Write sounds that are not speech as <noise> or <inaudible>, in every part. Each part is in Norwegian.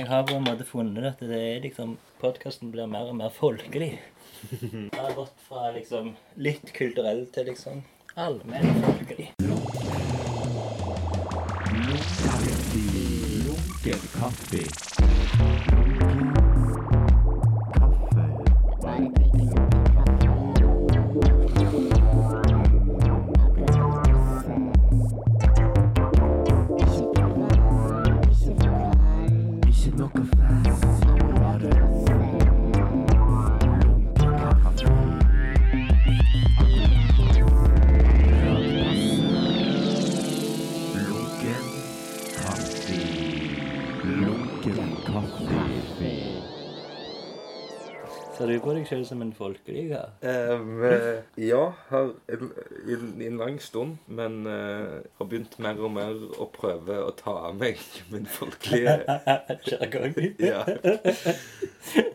Jeg har på en måte funnet at det er liksom Podkasten blir mer og mer folkelig. <laughs> Det har gått fra liksom litt kulturell til liksom allmenn folkelig. Lunken kaffe. Du på deg selv som en folkelig? Ja? Ehm, eh, ja, har i en lang stund, men uh, har begynt mer og mer å prøve å ta av meg min folkelige <laughs> Sjargong? Ja. <laughs>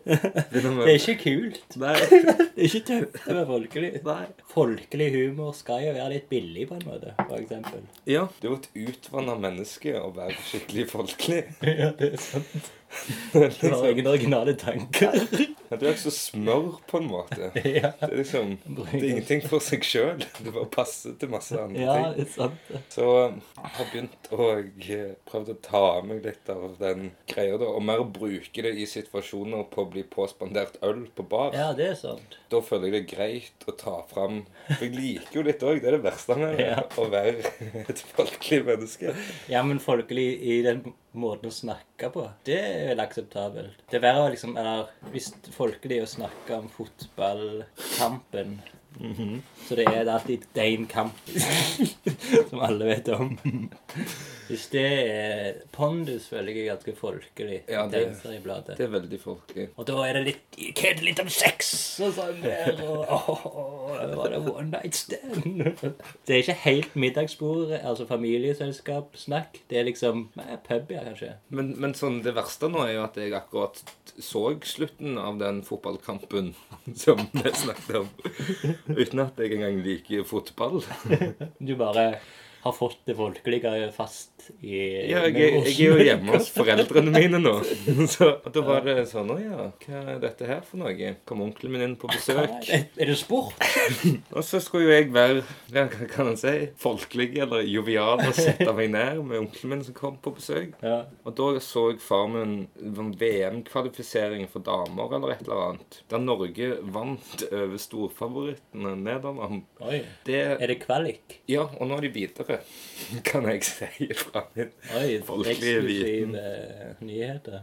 Det er ikke kult. Nei. <laughs> Det er ikke tøft å være folkelig. Nei. Folkelig humor skal jo være litt billig, på en måte, for eksempel. Ja, det er jo et utvanna menneske å være skikkelig folkelig. Ja, det er sant. Det Du har ingen originale tanker. ja, du er ikke så smør, på en måte. <laughs> Ja, Det er liksom Det er ingenting for seg sjøl. Det bare passer til masse andre ja ting. det er sant. Så jeg har begynt å eh, prøve å ta av meg litt av den greia, da. Og mer bruke det i situasjoner på å bli påspandert øl på bar. Ja, det er sant. Da føler jeg det er greit å ta fram For jeg liker jo litt òg, det er det verste med <laughs> Ja. å være et folkelig menneske. Ja, men folkelig i den måten å snakke på, det er vel akseptabelt. Det er verre å liksom Eller hvis folkelig er å snakke om fotballkampen Så det er alltid én kamp <laughs> som alle vet om. Hvis det er Pondus, føler jeg er ganske folkelig. Ja, det-. Det er veldig folkelig. Og da er det litt kødde litt om sex og sånn der. Og <laughs> det var det one night stand. Det er ikke helt middagsbord, altså familieselskap-snakk. Det er liksom nei, pub, ja, kanskje. Men, men sånn, det verste nå er jo at jeg akkurat så slutten av den fotballkampen <laughs> som vi snakket om. Uten at jeg engang liker fotball. Du bare har fått det folkelige fast i Ja, jeg, er- jeg er jo hjemme hos <laughs> foreldrene mine nå. <laughs> Så da var det sånn Å ja, hva er dette her for noe? Kom onkelen min inn på besøk. Er er det sport? <laughs> Og så skulle jo jeg være ja, hva kan man si, folkelig eller jovial og sette meg ned med onkelen min som kom på besøk. Ja. Og da så jeg far min sånn VM-kvalifisering for damer eller et eller annet. Der Norge vant over storfavorittene Nederland. Oi. Det Er det kvalik? Ja, og nå er de videre, <laughs> kan jeg si fra min Oi, Folkelige eksklusive nyheter.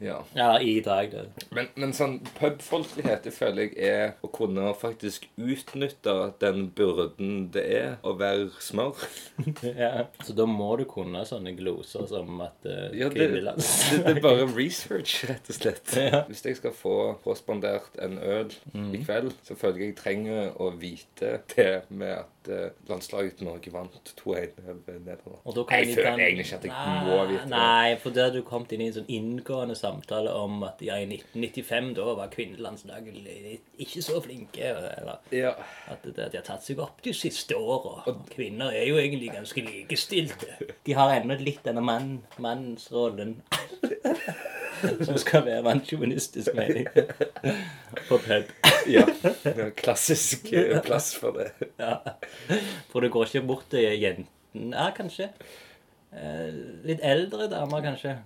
Ja. Ja, i dag, da. Men, men sånn pubfolkelighet det føler jeg er å kunne faktisk utnytte den byrden det er å være smør. <laughs> Ja. Så da må du kunne sånne gloser som at uh, Ja, det, <laughs> det, det er bare research, rett og slett. Ja. Hvis jeg skal få påspandert en øl i kveld, så føler jeg jeg trenger å vite det med at eh, landslaget til Norge vant 2-1 over Nederland. Jeg føler kan- egentlig ikke at jeg må vite det. Nei, for da hadde du kommet inn i en sånn inngående samtale om at ja, i 1995 da var kvinnelandslaget ikke så flinke. Eller Ja. at det, de har tatt seg opp de siste åra. Kvinner er jo egentlig ganske likestilte. De har ennå litt denne mann, mannsrollen. Som skal være mannssjåvinistisk mener jeg. På pub. <laughs> ja. Det er en klassisk eh, plass for det. Ja. For du går ikke bort til jenten Ja, kanskje. Eh, litt eldre damer, kanskje.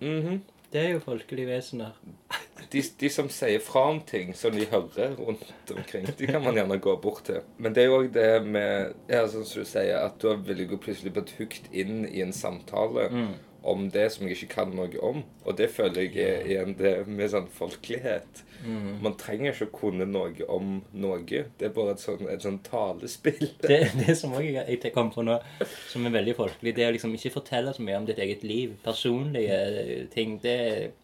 Det er jo folkelige vesener. De, de som sier fra om ting som de hører rundt omkring, de kan man gjerne gå bort til. Men det er jo òg det med ja, sånn som du sier, at da vil jeg jo plutselig blitt hooked inn i en samtale om det som jeg ikke kan noe om. Og det føler jeg er igjen det med sånn folkelighet. Man trenger ikke å kunne noe om noe. Det er bare et sånn, et sånn talespill. <laughs> Det, det som også jeg, jeg kom på nå, som er veldig folkelig, det er å liksom ikke fortelle så mye om ditt eget liv. Personlige ting, det,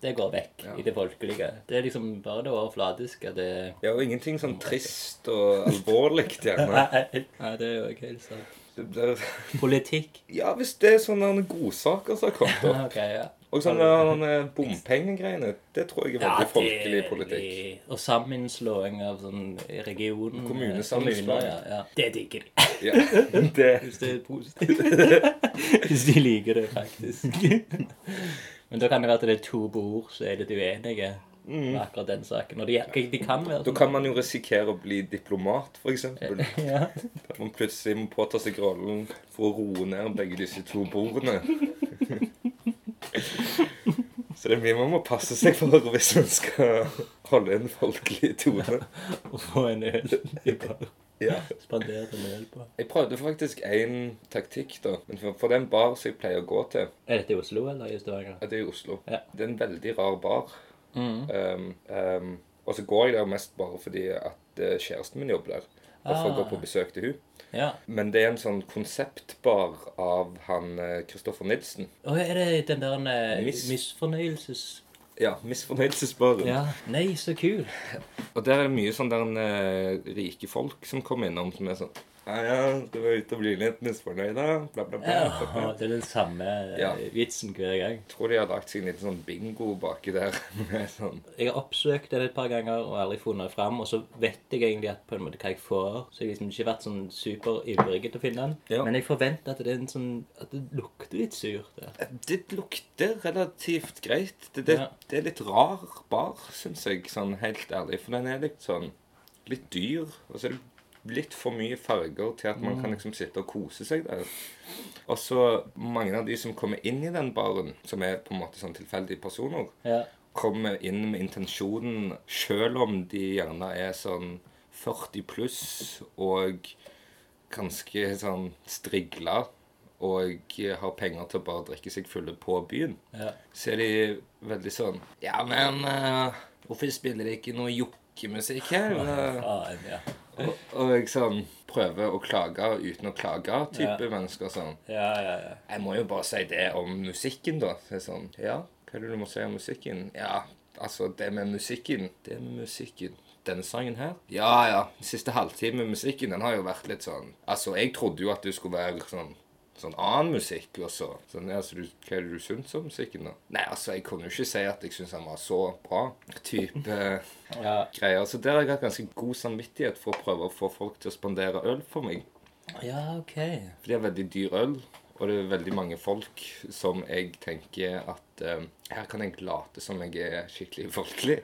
det går vekk i det folkelige. Det er liksom bare det overfladiske. Det Ja, og ingenting sånn trist og alvorlig gjerne. <laughs> Nei, nei, det er jo ikke helt sant. Blir Politikk. <laughs> Ja, hvis det er sånne godsaker som har kommet <laughs> opp. okay, ja. Og sånne, sånne bompengegreiene, det tror jeg er veldig folkelig politikk. Og sammenslåing av sånn region... Kommunesammenslåing. Ja, ja. Det digger de. <laughs> Ja, det, Hvis det er positivt. Hvis de liker det, faktisk. Men da kan det være at det er to bord som er litt uenige med akkurat den saken. Og de, de kan være Mm. Da kan man jo risikere å bli diplomat, f.eks. <laughs> ja. Der man plutselig må påta seg rollen for å roe ned begge disse to bordene. <laughs> Så det er mye man må passe seg for hvis man skal holde en folkelig tone. <laughs> Og få en øl. i bar. Ja. spanderte en øl på. Jeg prøvde faktisk én taktikk, da. Men for, for den bar som jeg pleier å gå til, Er dette i Oslo eller i Stavanger? ja, det er i Oslo. Ja. Det er en veldig rar bar. Um, um, og så går jeg der mest bare fordi at eh, kjæresten min jobber der. Og for å gå Ah. på besøk til hun. Ja. Men det er en sånn konseptbar av han Kristoffer Nilsen. Å, er det den der eh, Mis- misfornøyelses... Ja, Misfornøyelsesbaren. Ja. Nei, så kul. Og der er det mye sånn der en, rike folk som kommer innom som er sånn Ja, ja, du var ute og bli litt misfornøyd, da? Bla, bla, bla. Ja, det er den samme eh, Ja. vitsen hver gang. Jeg tror de har lagt seg en liten sånn bingo baki der. <laughs> sånn Jeg har oppsøkt det et par ganger og aldri funnet fram. Og så vet jeg egentlig at på en måte hva jeg får. Så jeg har liksom ikke vært sånn superivrig til å finne den. Ja. Men jeg forventer at det er en sånn At det lukter litt surt der. Det lukter relativt greit. Det, det, Ja. det er litt rar bar, syns jeg, sånn helt ærlig. For den er litt sånn litt dyr. Og så er det litt for mye farger til at man kan liksom sitte og kose seg der. Og så mange av de som kommer inn i den baren, som er på en måte sånn tilfeldige personer, Ja. kommer inn med intensjonen, selv om de gjerne er sånn 40 pluss og ganske sånn strigla og har penger til å bare drikke seg fulle på byen, ja. så er de veldig sånn Ja, men uh, hvorfor spiller de ikke noe jokkemusikk her? Ja, ja. Og, og jeg sånn prøver å klage uten å klage, type Ja. mennesker sånn. Ja, ja, ja. Jeg må jo bare si det om musikken, da. Så jeg sånn, ja, hva er det du må si om musikken? Ja, altså, det med musikken. Det med musikken. Denne sangen her? Ja, ja. Siste halvtime med musikken, den har jo vært litt sånn Altså, jeg trodde jo at det skulle være sånn Sånn annen musikk også. Sånn, ja, så du, hva er det du syns om musikken, da? Nei, altså, jeg kunne jo ikke si at jeg syns han var så bra. Type <laughs> ja. greier. Så der har jeg hatt ganske god samvittighet for å prøve å få folk til å spandere øl for meg. Ja, OK. For det er veldig dyr øl, og det er veldig mange folk som jeg tenker at eh, her kan jeg late som jeg er skikkelig folkelig.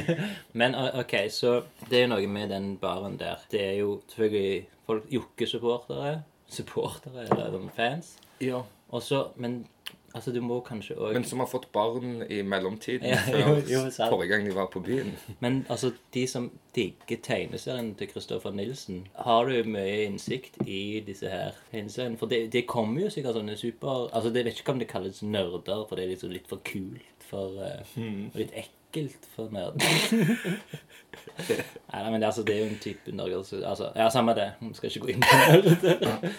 <laughs> Men OK, så det er noe med den baren der. Det er jo selvfølgelig folk Jokke-supportere. Supportere, eller sånn fans. Ja. Også, Men altså, du må kanskje òg Men som har fått barn i mellomtiden Ja, <laughs> før jo, jo, forrige gang de var på byen. Men altså, de som digger tegneserien til Christoffer Nilsen, har du mye innsikt i disse her tegneseriene? For det, det kommer jo sikkert sånne super Altså, Jeg vet ikke om det kalles nerder, for det er liksom litt for kult for uh, Og litt ekkelt for nerder. <laughs> Nei, men det, altså, det er jo en type nerder altså, Ja, samme det. Vi skal ikke gå inn på det. <laughs>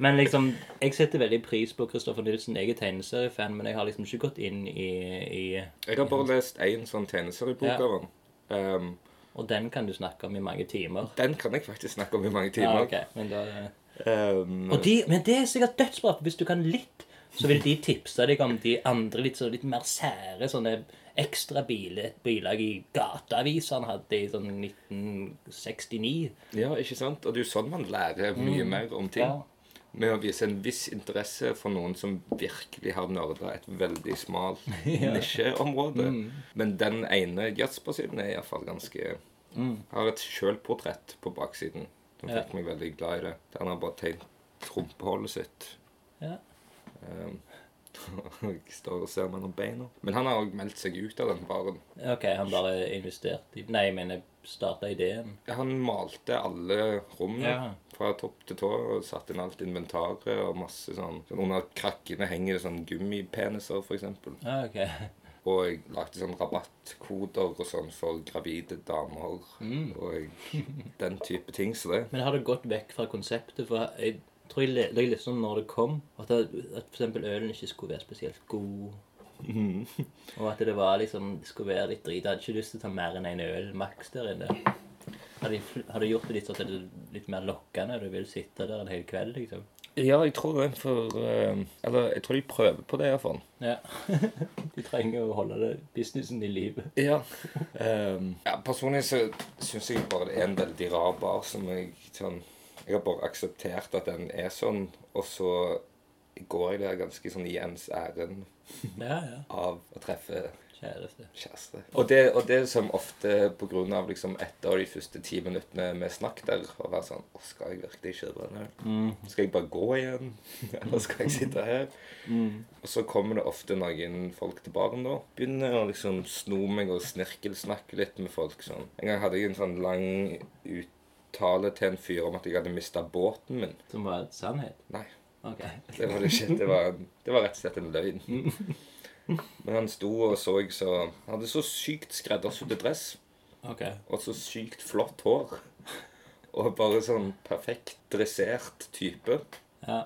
Men liksom, jeg setter veldig pris på Kristoffer Nilsen. Jeg er tegneseriefan, men jeg har liksom ikke gått inn i, i Jeg har bare lest én sånn tegneseriebok Ja. av han. Um, Og den kan du snakke om i mange timer. den kan jeg faktisk snakke om i mange timer. Ja, okay. ok, men da... Um, Og de, men det er sikkert dødsbra, hvis du kan litt, så vil de tipse deg om de andre litt, så litt mer sære sånne ekstra biler, et bilag i gateavisene hadde i sånn 1969. ja, ikke sant? Og det er jo sånn man lærer mye mer om ting. Mm. Ja. Med å vise en viss interesse for noen som virkelig har nerda et veldig smalt <laughs> nisjeområde. Mm. Men den ene jazzbasillen er iallfall ganske Har et sjølportrett på baksiden Mm. Ja. fikk meg veldig glad i det. Der han har bare tegnet trumpeholdet sitt. Ja. Um, <laughs> jeg står og ser mellom beina. Men han har òg meldt seg ut av den baren. Ok, han bare investerte i... Nei, jeg mener, startet ideen. Han malte alle rommene Ja. fra topp til tå og satte inn alt inventaret og masse sånn, sånn Under krakkene henger det sånn gummipeniser, f.eks. Ja, ok. <laughs> Og jeg lagde sånn rabattkoder og sånn for gravide damer Mm. og den type ting. Så det Men har du gått vekk fra konseptet? For jeg tror jeg, jeg leste om når det kom, at, det, at for eksempel ølen ikke skulle være spesielt god. Og at det var liksom, det skulle være litt drit. Jeg hadde ikke lyst til å ta mer enn en øl maks der inne. Har de, gjort det litt sånn at det er litt mer lokkende? Du vil sitte der en hel kveld, liksom? Ja, jeg tror det, for eh, Eller jeg tror de prøver på det, iallfall. Ja. <laughs> De trenger å holde det, businessen i live. Ja. Um, <laughs> ja, personlig så syns jeg bare det er en veldig rar bar som jeg sånn Jeg har bare akseptert at den er sånn, og så går jeg der ganske sånn i ens ærend Ja, ja. av å treffe Kjæreste. kjæreste. Og det, og det som ofte på grunn av liksom etter de første ti minuttene med snakk der, å være sånn Å, skal jeg virkelig kjøpe den her? Mm. Skal jeg bare gå igjen? <laughs> Eller skal jeg sitte her? Mm. Og så kommer det ofte noen folk til baren da. Begynner å liksom sno meg og snirkelsnakke litt med folk sånn. En gang hadde jeg en sånn lang uttale til en fyr om at jeg hadde mista båten min. Som var sannhet? Nei, OK. <laughs> det var det ikke. Det var, det var rett og slett en løgn. <laughs> Men han sto og så så Han hadde så sykt skreddersydd dress ok. og så sykt flott hår. Og bare sånn perfekt dressert type. Ja.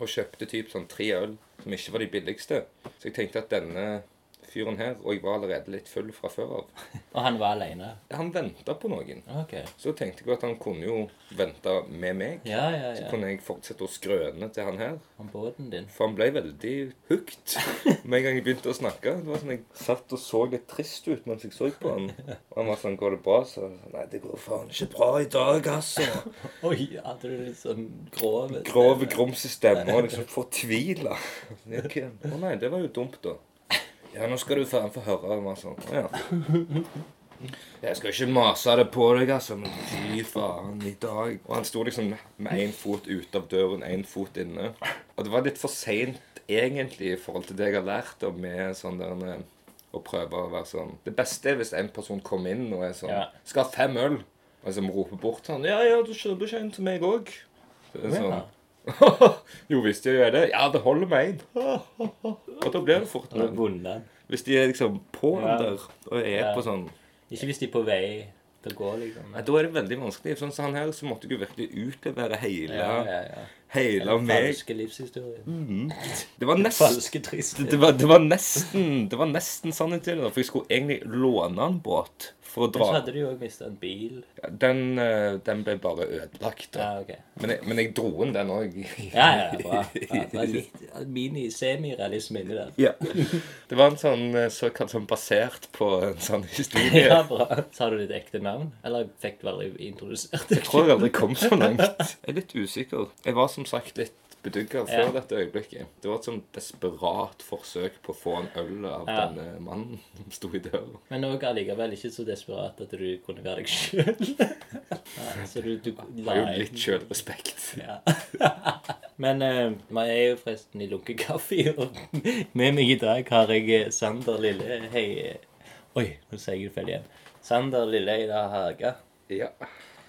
og kjøpte typ sånn tre øl som ikke var de billigste. Så jeg tenkte at denne fyren her, og jeg var allerede litt full fra før av, <laughs> Og han var alene? han venta på noen. Okay. Så tenkte jeg at han kunne jo vente med meg. Ja, ja, Så kunne jeg fortsette å skrøne til han her. Om båten din. For han ble veldig hooked <laughs> med en gang jeg begynte å snakke. Det var sånn Jeg satt og så litt trist ut mens jeg så på han. Og han var sånn 'Går det bra?' Så Nei, det går faen ikke bra i dag, altså. <laughs> Oi, hadde du litt sånn grov grov, grumse stemme og liksom fortvila. Okay. Å nei, det var jo dumt, da. Ja, nå skal du faen få høre. Og man sånn, ja. <laughs> Jeg skal ikke mase det på deg, altså, men fy faen, i dag Og han sto liksom med én fot ute av døren, én fot inne. Og det var litt for seint egentlig i forhold til det jeg har lært om med sånn der eh, å prøve å være sånn Det beste er hvis en person kommer inn og er sånn Ja. 'Skal ha fem øl.' Og liksom roper bort sånn 'Ja, ja, du kjøper ikke en til meg òg.' Ja. <laughs> jo, visst gjør det. Ja, det holder med én. <laughs> Og da blir det fort noe. Hvis de er liksom på Ja. der og er Ja. på sånn Ikke hvis de er på vei til å gå, liksom. Nei, Da er det veldig vanskelig. Sånn som han her, så måtte du virkelig utlevere hele, Ja, ja, ja. Hele Den meg. falske livshistorien. Det var nesten Falske triste. det var, det var nesten Det var nesten sannheten. For jeg skulle egentlig låne en båt for å dra. Men så hadde du jo òg mista en bil. Den, eh, den ble bare ødelagt. Ja, ok. Men, jeg, men jeg dro inn den òg. Ja, ja, bra. Ja, det var litt mini-semirealisme inni der. Ja. Det var en sånn eh, såkalt sånn basert på en sånn historie. Ja, bra. Sa du ditt ekte navn? Eller fikk du aldri introdusert det? Jeg tror jeg aldri kom så langt. Jeg er litt usikker. Jeg var som sagt litt bedugga før Ja. dette øyeblikket. Det var et sånn desperat forsøk på å få en øl av Ja. denne mannen som sto i døra. Men òg allikevel ikke så desperat at du kunne være deg sjøl. <laughs> så du, du Det var jo litt sjølrespekt. Ja. <laughs> Men uh, vi er jo forresten i lunkekaffe, <laughs> og med meg i dag har jeg eh, Sander Lille Hei Oi, nå sier jeg det feil igjen. Sander Lille Lilleheia Haga. Ja.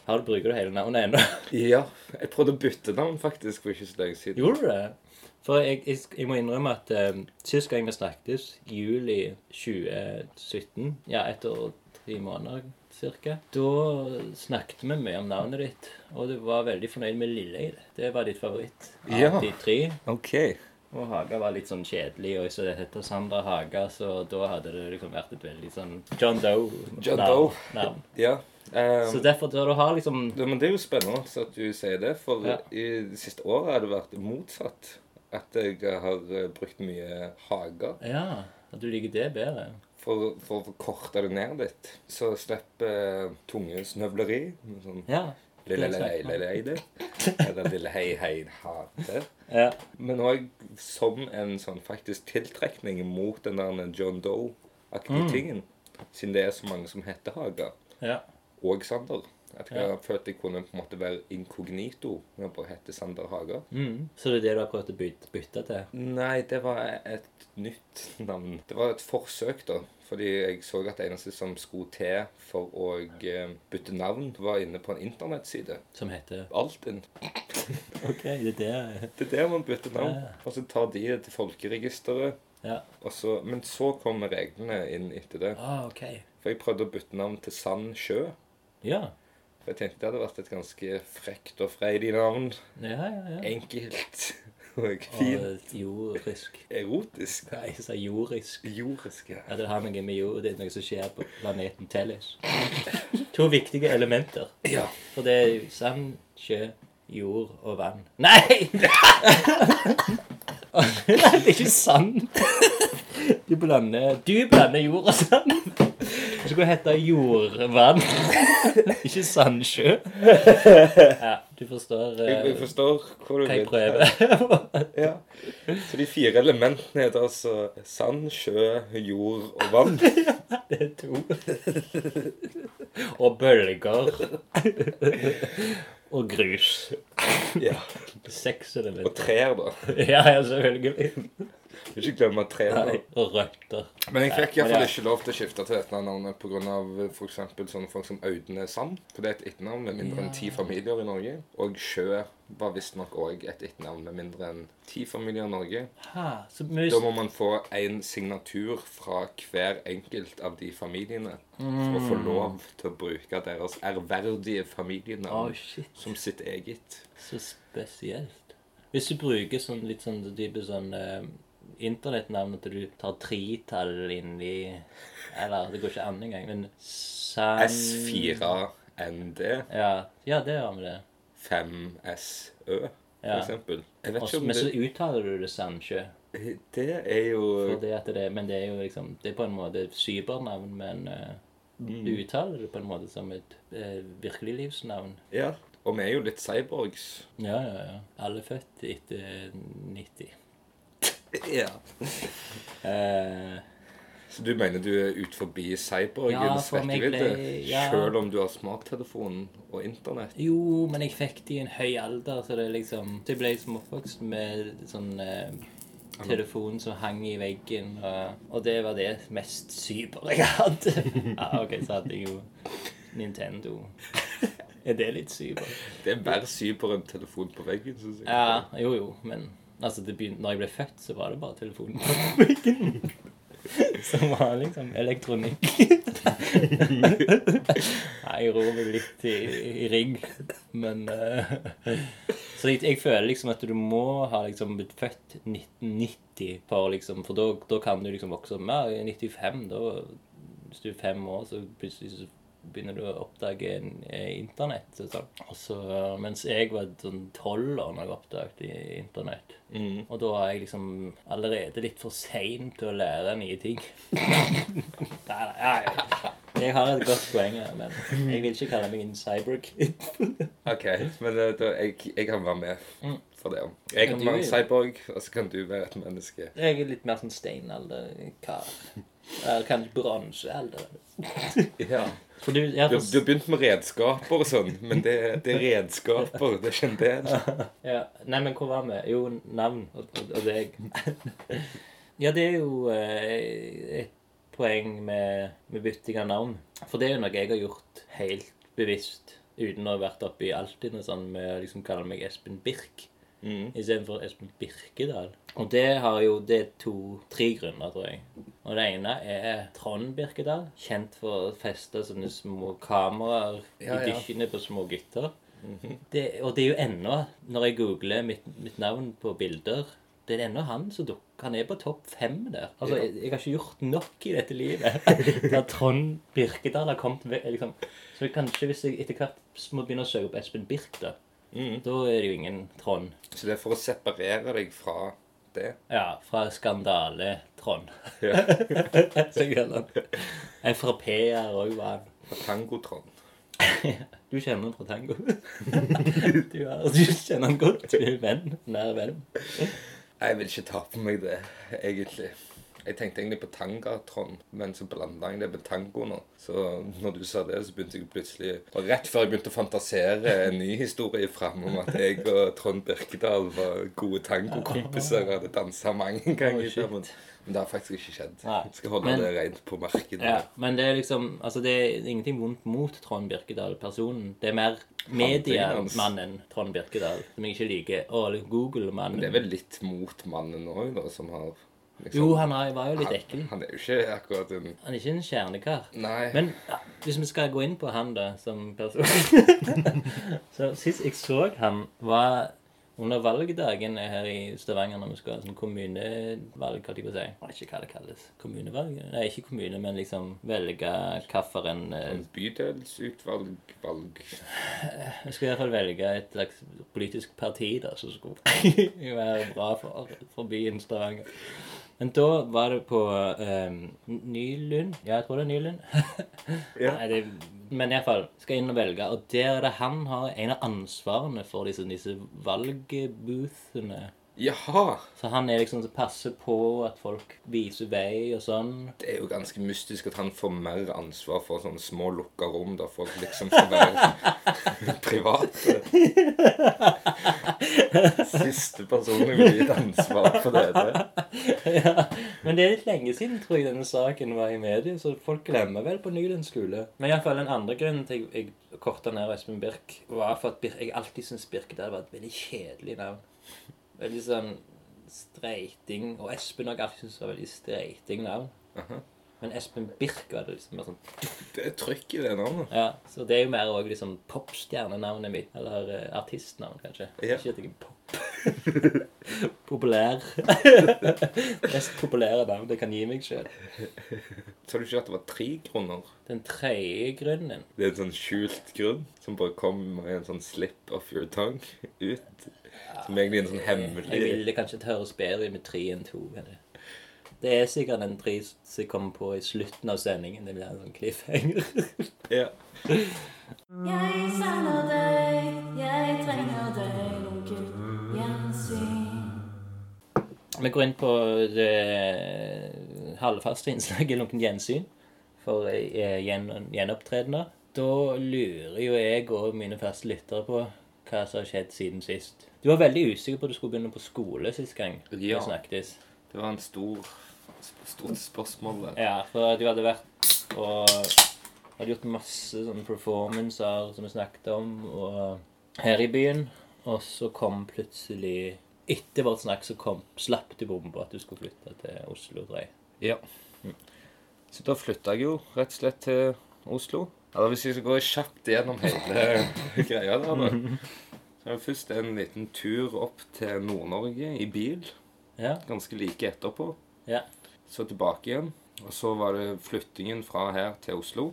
Du Bruker du hele navnet ennå? ja. Jeg prøvde å bytte navn faktisk for ikke så lenge siden. Gjorde du det? For jeg, jeg, jeg må innrømme at um, sist gang vi snakket, juli 2017, ja, etter tre måneder cirka, da snakket vi mye om navnet ditt, og du var veldig fornøyd med Lilleid. Det var ditt favoritt av Ja. de tre. OK. Og Haga var litt sånn kjedelig, og så det heter Sandra Haga, så da hadde det liksom vært et veldig sånn John Doe-navn. John Doe. navn. Ja. Um, Så derfor, da du har liksom ja, men det er jo spennende at du sier det, for Ja. i det siste året har det vært motsatt. At jeg har eh, brukt mye hager. Ja, at du liker det bedre. For, for å korte det ned litt, så slipper uh, tunge snøvleri. Sånn Ja. lille lei lille lei det. Eller lille hei hei hate. Ja. Men òg som en sånn faktisk tiltrekning mot den der John Doe-aktige Mm. tingen. Siden det er så mange som heter Haga. ja. Og Sander. At jeg Ja. har følt jeg kunne på en måte være inkognito med å hete Sander Haga. Mm. Så det er det du har prøvd å bytte, til? Nei, det var et nytt navn. Det var et forsøk, da. Fordi jeg så at det eneste som skulle til for å eh, bytte navn, var inne på en internettside. Som heter Altinn. <laughs> OK, det er det. Det er der man bytter navn. Ja. Og så tar de det til folkeregisteret. Ja. Så, men så kommer reglene inn etter det. Ah, OK. For jeg prøvde å bytte navn til Sand Sjø. Ja. For jeg tenkte det hadde vært et ganske frekt og freidig navn. Ja, ja, ja. Enkelt og fint. Og jordisk. Erotisk. Nei, jeg sa jordisk. Jordisk, ja. Ja, det har noe med jord, det er noe som skjer på planeten Tellus. To viktige elementer. Ja. For det er sand, sjø, jord og vann. Nei! <laughs> Nei, det er ikke sand. Du blander, du blander jord og sand. Det skulle hete jordvann, <laughs> ikke sandsjø. <laughs> Ja, du forstår Jeg, jeg eh, forstår hvor du hva jeg prøver. Ja. Så de fire elementene heter altså sand, sjø, jord og vann. <laughs> Det er to. Og bølger. Og grus. Ja. Seks Og elementer. trær, da. Ja, ja, selvfølgelig. Ikke glemme tre. Nei, Og røtter. Men jeg fikk iallfall ikke lov til å skifte til dette navnet pga. f.eks. sånne folk som Audne Sand. For det er et etternavn med mindre enn ti familier i Norge. Og Sjø var visstnok òg et etternavn med mindre enn ti familier i Norge. Ha. Da må man få en signatur fra hver enkelt av de familiene for å få lov til å bruke deres ærverdige familienavn som sitt eget. Så spesielt. Hvis du bruker sånn litt sånn type sånn eh, til du tar tretall inn i Eller det går ikke an engang, men San... S4ND, Ja, ja, det gjør vi det. 5SØ, for Ja. eksempel. Jeg vet Også, ikke om men så uttaler du det Sandsjø. Det er jo Fordi at det, men det er jo liksom Det er på en måte et cybernavn, men eh, du uttaler det på en måte som et uh, virkeliglivsnavn. Ja. Og vi er jo litt cyborgs. Ja, ja, ja. Alle født etter 90. <laughs> Ja. Uh, Så du mener du er ut forbi cyborgens Ja, rekkevidde? ja. Selv om du har smarttelefon og internett? jo, men jeg fikk det i en høy alder, så det liksom Så jeg ble liksom oppvokst med sånn eh, telefon som hang i veggen, og, og det var det mest cyber jeg hadde. <laughs> Ja, OK, så hadde jeg jo Nintendo. <laughs> Er det litt cyber? Det er mer cyber enn telefon på veggen, syns jeg. Ja, jo, jo, men altså, det begynte, når jeg ble født, så var det bare telefonen på veggen. <laughs> Som var liksom elektronikk. <laughs> Nei, jeg ror meg litt i, i rigg, men uh, Så jeg, jeg føler liksom at du må ha liksom blitt født 1990 for liksom For da, da kan du liksom vokse opp. I 95, da Hvis du er fem år, så plutselig så begynner du å oppdage en, eh, internett. og Sånn. Så, mens jeg var sånn tolv når jeg oppdaget internett. Mm. Og da var jeg liksom allerede litt for sein til å lære nye ting. <laughs> nei, nei, nei. Jeg har et godt poeng her, men jeg vil ikke kalle meg en cyberkid. <laughs> OK, men eh, da, jeg, jeg kan være med Mm. for det. Jeg Kan kan være en cyborg, og så kan du være et menneske. Jeg er litt mer sånn steinalderkar. Eller kanskje bronsealder. <laughs> Ja. For du, jeg, Du, du har begynt med redskaper og sånn, men det, det er redskaper, det er ikke en del. ja. Nei, men hvor var vi? Jo, navn og, og, og deg. ja, det er jo eh, et poeng med, med bytting av navn. For det er jo noe jeg har gjort helt bevisst, uten å ha vært oppe i Altinn og sånn, med å liksom kalle meg Espen Birk Mm. istedenfor Espen Birkedal. Og det har jo det er to-tre grunner, tror jeg. Og det ene er Trond Birkedal, kjent for å feste sånne små kameraer Ja, i ja. dykkene på små gutter. det, og det er jo ennå, når jeg googler mitt, mitt navn på bilder det er ennå han som dukker. Han er på topp fem der. Altså, Ja. jeg, jeg har ikke gjort nok i dette livet. <laughs> Der Trond Birkedal har kommet liksom. Så kanskje hvis jeg etter hvert må begynne å søke opp Espen Birk, da. Mm. Da er det jo ingen Trond. Så det er for å separere deg fra det. Ja, fra Skandale-Trond. Ja. <laughs> Så jeg kaller han. Frp-er òg var han. Fra Tangotrond. <laughs> Du kjenner han fra tango. <laughs> Du, er, du kjenner han godt. Du er venn. Nær venn. Jeg vil ikke ta på meg det, egentlig. Jeg tenkte egentlig på Tangatron, men så blanda jeg det med tango nå. Så når du sa det, så begynte jeg plutselig Og rett før jeg begynte å fantasere en ny historie fram om at jeg og Trond Birkedal var gode tangokompiser og hadde dansa mange ganger sammen. Men det har faktisk ikke skjedd. Nei. Jeg skal holde Men- det rent på markedet. Ja, men det er liksom Altså, det er ingenting vondt mot Trond Birkedal, personen. Det er mer mediemannen Trond Birkedal som jeg ikke liker. Og Google-mannen. Men det er vel litt mot mannen òg, da, som har liksom, Jo, han er, var jo litt ekkel. Han, han er jo ikke akkurat en Han er ikke en kjernekar. Nei. Men ja, hvis vi skal gå inn på han da, som person <laughs> Så sist jeg så han, var under valgdagen her i Stavanger når vi skal ha sånn kommunevalg, hva de vil si. Jeg vet ikke hva det kalles. Kommunevalg? Nei, ikke kommune, men liksom velge hvilken eh, En bydelsutvalg, valg <sighs> Jeg skal i hvert fall velge et slags politisk parti da, som skulle <laughs> være bra for, for byen Stavanger. Men da var det på um, Nylund. Ja, jeg tror det er Nylund. <laughs> Ja. Nei, det, men iallfall skal inn og velge, og der er det han har en av ansvarene for disse, disse valgboothene. Jaha! Så han er liksom som passer på at folk viser vei og sånn. Det er jo ganske mystisk at han får mer ansvar for sånne små lukka rom der folk liksom får være <laughs> private. Siste personen vil gi et ansvar for det. det. ja, men det er litt lenge siden tror jeg denne saken var i media, så folk glemmer vel på Nylund skole. Men iallfall den andre grunnen til jeg, jeg korta ned Espen Birk, var for at Birk, jeg alltid syntes Birk der var et veldig kjedelig navn. Veldig sånn streiting. Og Espen òg alltid syntes var veldig streiting navn. Aha. Men Espen Birk var det liksom mer sånn <laughs> Det er trykk i det navnet. Ja, så det er jo mer òg liksom popstjernenavnet mitt. Eller uh, artistnavn, kanskje. Ja. Ikke at jeg er pop. <laughs> Populær. <laughs> Mest populære navn jeg kan gi meg sjøl. Sa du ikke at det var tre grunner? Den tredje grunnen Det er en sånn skjult grunn som bare kommer med en sånn slip of your tongue ut. Som egentlig er en sånn Jeg ville kanskje det høres bedre ut med tre enn to. Det er sikkert en tre som kommer på i slutten av sendingen. Det blir en sånn cliffhanger. Ja. Jeg savner deg, jeg trenger deg, onkel Gjensyn. Vi går inn på det halvfaste innslaget Lunken gjensyn for eh, gjen, gjenopptredener. Da lurer jo jeg og mine faste lyttere på hva som har skjedd siden sist. Du var veldig usikker på at du skulle begynne på skole sist gang vi Ja. snakkes. Det var en stor stort spørsmål. der. Ja, for du hadde vært og hadde gjort masse sånne performancer som vi snakket om, og her i byen. Og så kom plutselig Etter vårt snakk så kom, slapp du bomba at du skulle flytte til Oslo, tror jeg. Ja. Så da flytta jeg jo rett og slett til Oslo. Eller hvis jeg skal gå kjapt gjennom hele <laughs> greia der, da. <laughs> Så er det først en liten tur opp til Nord-Norge i bil. Ja. Ganske like etterpå. ja. Så tilbake igjen. Og så var det flyttingen fra her til Oslo.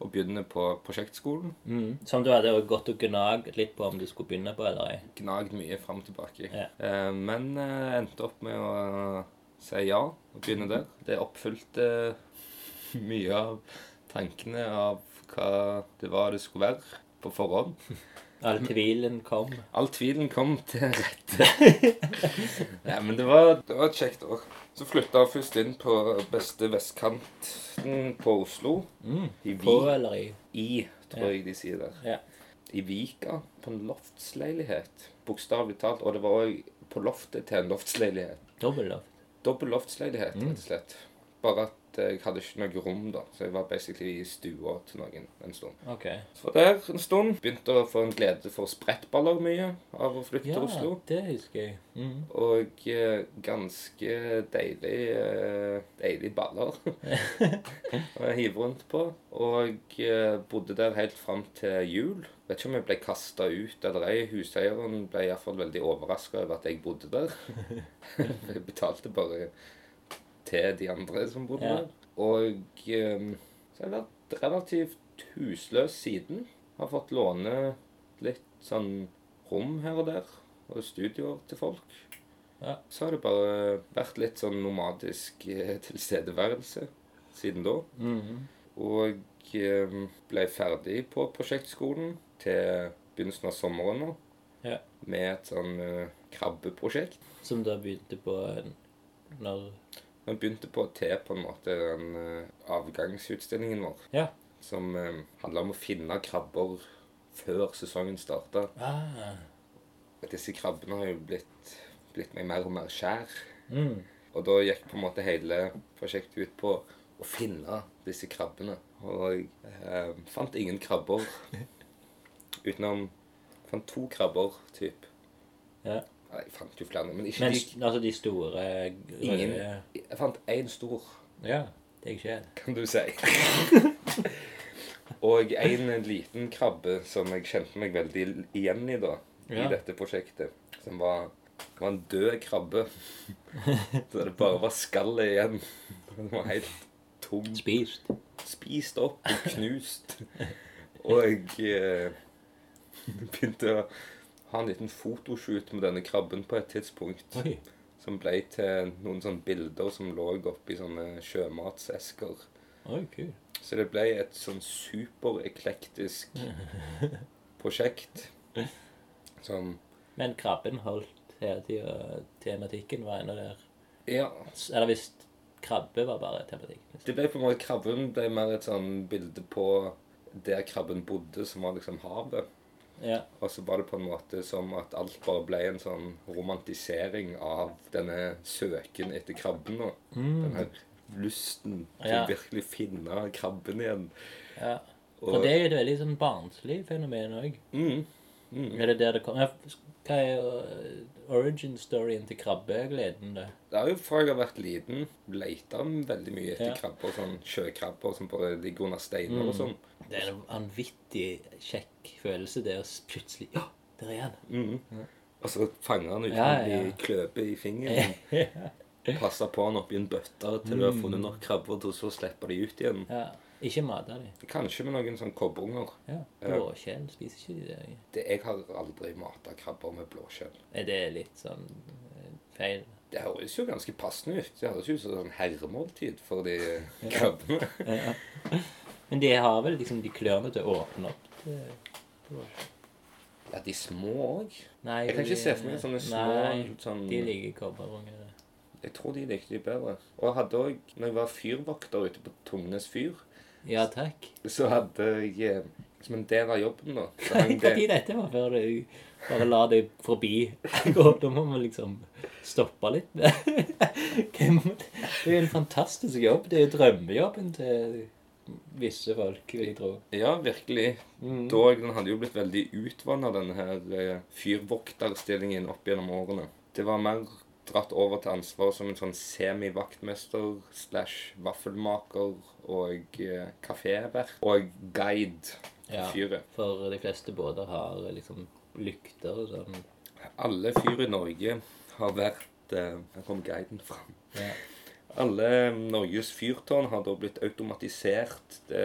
Og begynne på prosjektskolen. Mm. Som du hadde gått og gnagd litt på om du skulle begynne på eller ei. Gnagd mye fram og tilbake. Ja. Eh, men eh, endte opp med å si ja og begynne der. Det oppfylte <laughs> mye av tankene av hva det var det skulle være på forhånd. <laughs> All tvilen kom. All tvilen kom til rette. <laughs> ja, men det var, det var et kjekt år. Så flytta jeg først inn på beste vestkanten på Oslo. I, På Vi, eller i. I, tror Ja. jeg de sier der. Ja. I Vika, på en loftsleilighet. Bokstavelig talt. Og det var òg på loftet til en loftsleilighet. Dobbelloft. Dobbel loftsleilighet, Mm. rett og slett. Bare at jeg hadde ikke noe rom, da. Så jeg var basically i stua til noen en stund. Okay. Så var der en stund. Begynte å få en glede for sprettballer mye av å flytte Ja, til Oslo. det husker jeg. Mm. Og eh, ganske deilig eh, deilig baller <laughs> å hive rundt på. Og eh, bodde der helt fram til jul. Vet ikke om jeg ble kasta ut eller ei. Huseieren ble iallfall veldig overraska over at jeg bodde der. <laughs> <laughs> jeg betalte bare til de andre som bodde Ja. der. Og um, så har jeg vært relativt husløs siden. Har fått låne litt sånn rom her og der. Og studioer til folk. Ja. Så har det bare vært litt sånn nomadisk eh, tilstedeværelse siden da. Mhm. Og eh, ble ferdig på prosjektskolen til begynnelsen av sommeren nå. Ja. Med et sånn eh, krabbeprosjekt. Som da begynte på en- når Vi begynte på til på en måte den uh, avgangsutstillingen vår. Ja. Som uh, handla om å finne krabber før sesongen starta. Ah. Disse krabbene har jo blitt, blitt meg mer og mer kjær. Mm. Og da gikk på en måte hele prosjektet ut på å finne disse krabbene. Og jeg eh, fant ingen krabber <laughs> utenom Fant to krabber, typ. Ja. Nei, jeg fant jo flere, men ikke Men de altså de store Ingen. Jeg fant én stor, Ja, det er ikke det. kan du si. <laughs> Og en liten krabbe som jeg kjente meg veldig igjen i da, Ja. i dette prosjektet. Som var, var en død krabbe. Så det bare var skallet igjen. Den var helt tom. Spist. spist opp og knust. Og jeg eh, begynte å ha en liten fotoshoot med denne krabben på et tidspunkt. Oi. Som ble til noen sånne bilder som lå oppi sånne sjømatsesker. Oi, kul. Så det ble et sånn supereklektisk <laughs> prosjekt. Som Men krabben holdt hele tida tematikken var ennå der. Ja. Eller hvis krabbe var bare tematikken. Det ble på en måte Krabben ble mer et sånn bilde på der krabben bodde, som var liksom havet. Ja. Og så var det på en måte som at alt bare ble en sånn romantisering av denne søken etter krabben. Mm. Den her lysten til Ja. virkelig finne krabben igjen. ja. Og- For det er jo et veldig sånn barnslig fenomen òg. Mm. Mm. Er det der det kommer Hva er uh, origin storyen til krabbegleden, da? Det er jo fra jeg har vært liten, leita veldig mye etter Ja. krabber. Sånn sjøkrabber som bare ligger under steiner Mm. og sånn. Det er en vanvittig kjekk følelse, der plutselig Ja, der er han! Mm. Og så fanger han uten Ja, å ja. bli kløpet i fingeren. <laughs> Passe på han oppi en bøtte til du har funnet nok krabber til å så slippe de ut igjen. Ja. Ikke mate dem. Kanskje med noen sånn kobberunger. Ja. Ja. Blåskjell spiser ikke de det? Det, jeg har aldri mata krabber med blåskjell. Er det litt sånn eh, feil? Det høres jo ganske passende ut. Det høres ut som sånn herremåltid for de <laughs> krabbene. Ja. Men de har vel liksom de klørne til å åpne opp til blåskjell? Ja, de små òg. Jeg kan ikke se for meg sånne små Nei, sånn de liker kobberunger. Jeg tror de likte de bedre. Og jeg hadde òg, når jeg var fyrvokter ute på Tungnes fyr, Ja, takk. så hadde jeg eh, som en del av jobben da så hang det, tid dette var før du bare la deg forbi? <laughs> gå? Da må man liksom stoppe litt. <laughs> Hvem- Det er jo en fantastisk jobb. Det er jo drømmejobben til visse folk, vil jeg tro. Ja, virkelig. Mm. Dog, den hadde jo blitt veldig utvanna, denne her eh, fyrvokterstillingen opp gjennom årene. Det var mer dratt over til ansvar som en sånn semi-vaktmester slash vaffelmaker og eh, kafévert og guide Ja. fyret. For de fleste båter har liksom lykter og sånn. Alle fyr i Norge har vært eh, Her kom guiden fram. Ja. Alle Norges fyrtårn har da blitt automatisert. Det,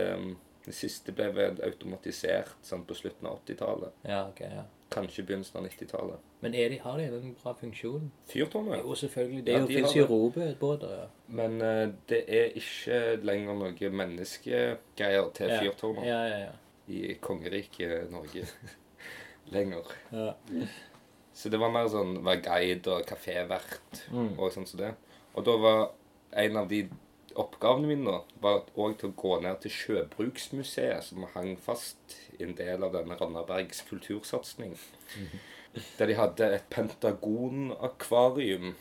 det siste ble vel automatisert sånn på slutten av 80-tallet. ja, okay, ja. Kanskje begynnelsen av 90-tallet. Men de, har de en bra funksjon? Fyrtårnet? Jo, selvfølgelig. Det Ja, de har jo robåter, ja. Men uh, det er ikke lenger noe menneskegreier til Ja. fyrtårnet Ja, ja, ja. i kongeriket Norge <laughs> lenger. ja. Så det var mer sånn være guide og kafévert Mm. og sånn som det. Og da var en av de oppgavene mine nå var òg til å gå ned til Sjøbruksmuseet, som hang fast i en del av denne Randabergs kultursatsing. Der de hadde et pentagonakvarium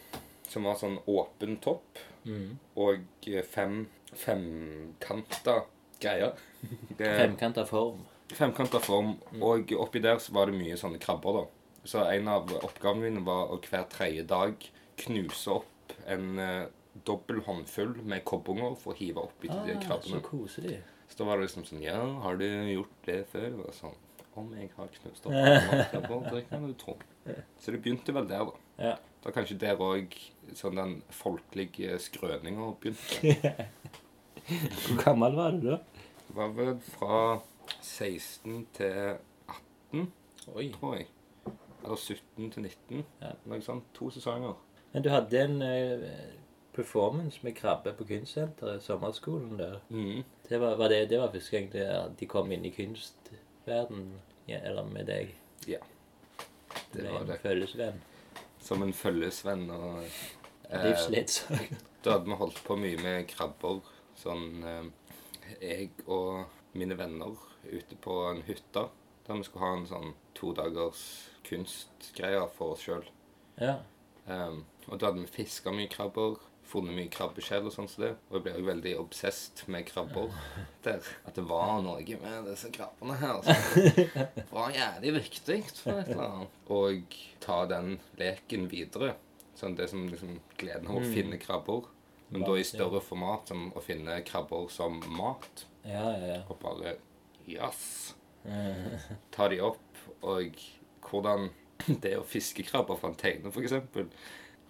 som var sånn åpen topp, Mm. og eh, fem femkanta greier. <laughs> Femkanta form. Femkanta form, og oppi der så var det mye sånne krabber, da. Så en av oppgavene mine var å hver tredje dag knuse opp en eh, dobbel håndfull med kobbunger for å hive oppi til de krabbene. så koselig. Så da var det liksom sånn Ja, har du gjort det før? Og sånn Om jeg har knust opp <laughs> krabber, det kan du tro. Så det begynte vel der, da. Ja. Da kanskje der òg sånn den folkelige skrøninga begynte. <laughs> Hvor gammel var du da? Det var vel fra 16 til 18, Oi. tror jeg. Eller 17 til 19. Ja. Noe sånt. To sesonger. Men du hadde en eh, performance med krabbe på kunstsenteret, sommerskolen der. Mm. Det var, var det, det var første gang det, de kom inn i kunstverden, ja, eller med deg. Ja. Det var en det. følgesvenn. Som en følgesvenn. Og, eh, Livsledsager. da hadde vi holdt på mye med krabber. Sånn eh, Jeg og mine venner ute på en hytte. Der vi skulle ha en sånn to dagers kunstgreier for oss sjøl. Ja. Um, og da hadde vi fiska mye krabber, funnet mye krabbeskjell og sånn som det. Og jeg ble også veldig obsessed med krabber <laughs> der. At det var noe med disse krabbene her som <laughs> var jævlig viktig for et eller annet. Og ta den leken videre. Sånn det som liksom gleden av å Mm. finne krabber. Men da i større format som å finne krabber som mat. Ja, ja, ja. Og bare Yes! Eh, <laughs> ta de opp, og hvordan <clears throat> det å fiske krabber fra en teine, f.eks.,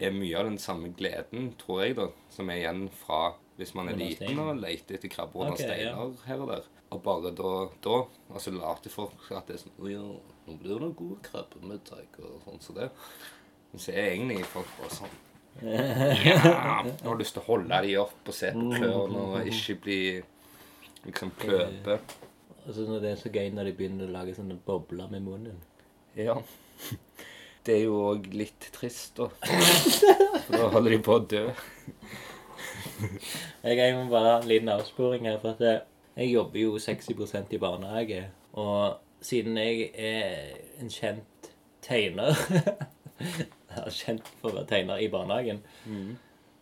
er mye av den samme gleden, tror jeg, da, som er igjen fra hvis man er liten og leter etter krabber under Ok, ja. her og der. Og bare da, da altså later folk at det er sånn Å ja, nå blir det gode krabbemiddag og sånn som det. Men så er egentlig folk bare sånn Ja, jeg har lyst til å holde de opp og se på klørne og ikke bli liksom kløpe. Altså når det er så gøy når de begynner å lage sånne bobler med munnen. Ja. Det er jo òg litt trist, da. For da holder de på å dø. Jeg, jeg må bare ha en liten avsporing her, for at jeg, jeg jobber jo 60% i barnehage. Og siden jeg er en kjent tegner <laughs> Jeg er kjent for å være tegner i barnehagen,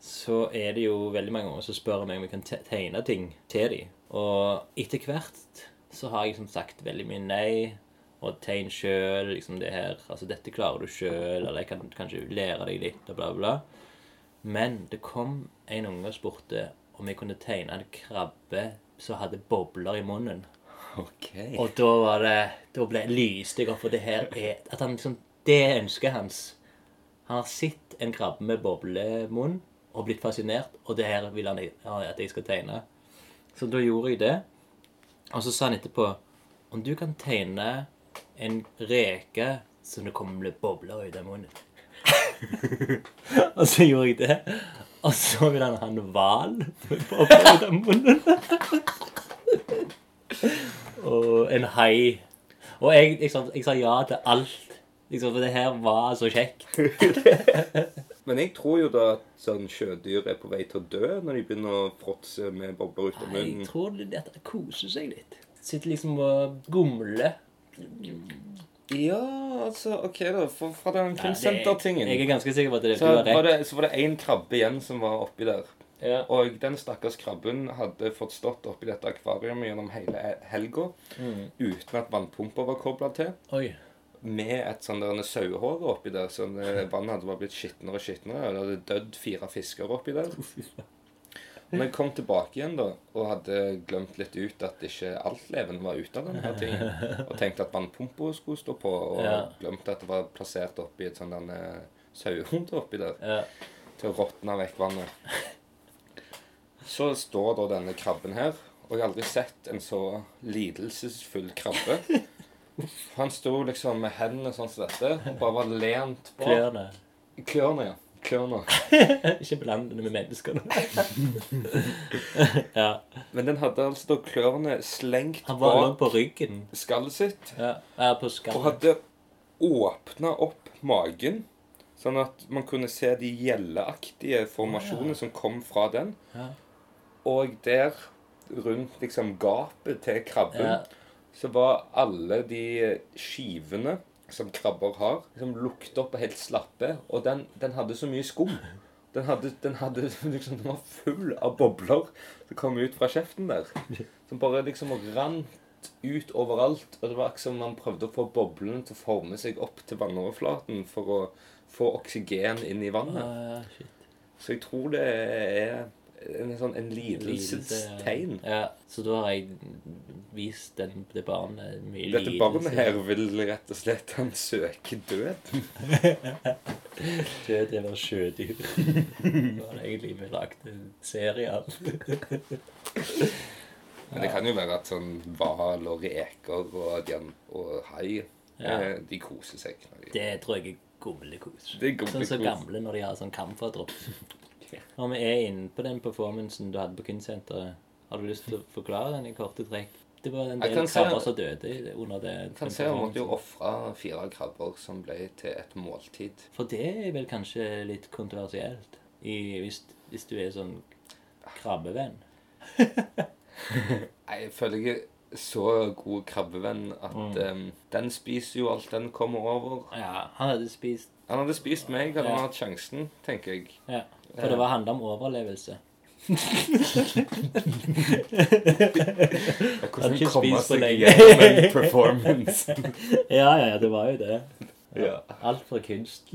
så er det jo veldig mange ganger som spør meg om jeg kan tegne ting til dem. Og etter hvert så har jeg som sagt veldig mye nei. Og tegn sjøl, liksom det her. Altså, dette klarer du sjøl, eller jeg kan kanskje lære deg litt, og bla, bla. Men det kom en unge og spurte om jeg kunne tegne en krabbe som hadde bobler i munnen. OK. Og da var det Da ble lyste jeg opp, for det her er At han liksom Det er ønsket hans. Han har sett en krabbe med boblemunn og blitt fascinert, og det her vil han ja, at jeg skal tegne. Så da gjorde jeg det. Og så sa han etterpå om du kan tegne en reke som det kommer bobler ut av munnen. <laughs> og så gjorde jeg det. Og så ville han ha en hval med bobler ut av munnen. og en hai. Og jeg, liksom, jeg sa ja til alt. Liksom, for det her var så kjekt. <laughs> Men jeg tror jo da at sånn sjødyr er på vei til å dø når de begynner å fråtse med bobler ut av Jeg tror det det koser seg litt. Sitter liksom og gomler. Ja, altså OK, da. For, fra den Ja, Jeg er ganske sikker på at det, så du har var rett. det, så var det én krabbe igjen som var oppi der. Ja. Og den stakkars krabben hadde fått stått oppi dette akvariet gjennom hele helga Mm. uten at vannpumpa var kobla til. Oi. Med et sånn sauehår oppi der, så vannet hadde bare blitt skitnere og skitnere. Og det hadde dødd fire fisker oppi der. <laughs> Jeg kom tilbake igjen da, og hadde glemt litt ut at ikke alt levende var ute av denne tingen, og tenkte at vannpumpa skulle stå på, og Ja. glemte at det var plassert oppi et denne sauehode oppi der, Ja. til å råtne vekk vannet. Så står da denne krabben her, og jeg har aldri sett en så lidelsesfull krabbe. Han sto liksom med hendene sånn som dette, og bare var lent bak. Klørne. Klørne, ja. Klørne. <laughs> Ikke bland det med mennesker. <laughs> ja. Men den hadde altså da klørne slengt Han var bak på ryggen. skallet sitt, Ja, ja på og hadde åpna opp magen, sånn at man kunne se de gjelleaktige formasjonene som kom fra den. Ja. Og der, rundt liksom gapet til krabben, Ja. så var alle de skivene som krabber har, som lukter opp og helt slappe. Og den, den hadde så mye skum. Den, hadde, den, hadde, <laughs> liksom, den var full av bobler som kom ut fra kjeften der. Som bare liksom rant ut overalt. Og det var akkurat som man prøvde å få boblene til å forme seg opp til vannoverflaten for å få oksygen inn i vannet. Ah. Så jeg tror det er en, sånn, en lidelsestegn. Ja, så da har jeg vist den, det barnet mye Dette barnet her vil rett og slett Han søker død. <laughs> Død eller sjødyr. <laughs> Det var egentlig vi lagde en serie av. Men det kan jo være at sånn hval og reker og, og hai Ja. eh, De koser seg. Det tror jeg er gomlekos. Sånn som så gamle når de har sånn kamferdropp. Når vi er inne på den performancen du hadde på Kunstsenteret, har du lyst til å forklare den i korte trekk? Det var en del krabber som døde under det. Jeg kan se hun måtte jo ofre fire krabber som ble til et måltid. For det er vel kanskje litt kontroversielt, i, hvis, hvis du er sånn krabbevenn. <laughs> Jeg føler er så god krabbevenn at Mm. um, den spiser jo alt den kommer over. Ja, han hadde spist Han hadde spist meg, hadde Ja. han hatt sjansen, tenker jeg. Ja, for det var handla om overlevelse. Hvordan ikke komme spist så seg lenge. gjennom en performance. <laughs> Ja, ja, ja, det var jo det. ja. Alt for kunst.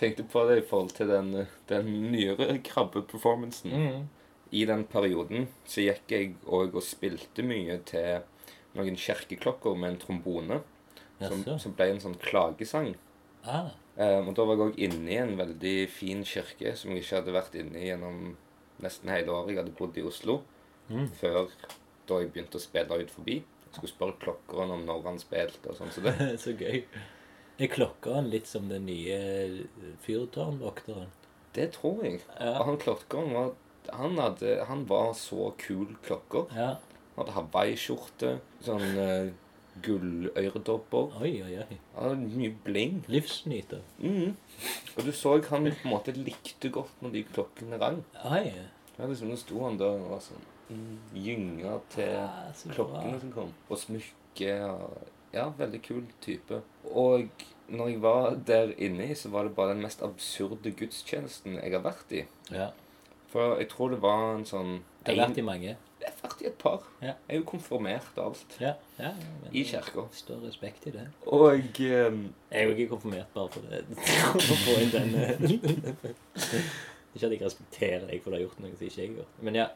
Tenkte på det i forhold til den, den nyere krabbeperformancen. Mm. I den perioden så gikk jeg òg og spilte mye til noen kirkeklokker med en trombone. Som, Jaså. som ble en sånn klagesang. Ah, og da var jeg òg inne i en veldig fin kirke som jeg ikke hadde vært inne i gjennom nesten hele året. Jeg hadde bodd i Oslo Mm. før da jeg begynte å spille ut forbi. Jeg skulle spørre klokkeren om når han spilte og sånn. Så det. <laughs> så gøy. Er klokkeren litt som den nye fyrtårnvokteren? Det tror jeg. Ja. Han klokkeren var han, hadde, han var så kul klokker. Ja. Han hadde Hawaii-skjorte, sånn uh, gulløredobber. Oi, oi, oi. Ja, mye bling. Livsnyter. Mhm. Og du så han på en måte likte godt når de klokkene rang. Oi. Ja, liksom, Nå sto han der og var sånn mm, gynga til Ja, så bra. klokkene som kom. Og smykke. Og, ja, veldig kul type. Og når jeg var der inne, så var det bare den mest absurde gudstjenesten jeg har vært i. Ja. For jeg tror det var en sånn Jeg har vært i mange. Vært i et par. Ja. Jeg er jo konfirmert og alt. Ja. ja men I kirka. Står respekt i det. Og um, Jeg er jo ikke konfirmert bare for det. <laughs> For å få inn den eh, <laughs> Ikke at jeg respekterer deg for du har gjort noe som ikke jeg har gjort. Men ja.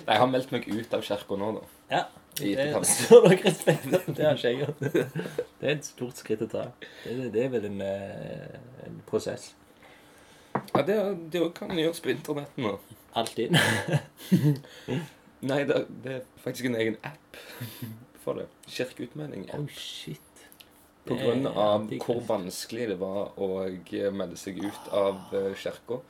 <laughs> jeg har meldt meg ut av kirka nå, da. ja. I Det står nok respekt av. Det har ikke jeg gjort. Det er et stort skritt å ta. Det, det er vel en, eh, en prosess. Ja, det, det kan gjøres på internett nå. Alltid. <laughs> Nei, det, det er faktisk en egen app for det. Kirkeutmelding. Oh, shit. På grunn av hvor vanskelig det var å melde seg ut av eh, kirka.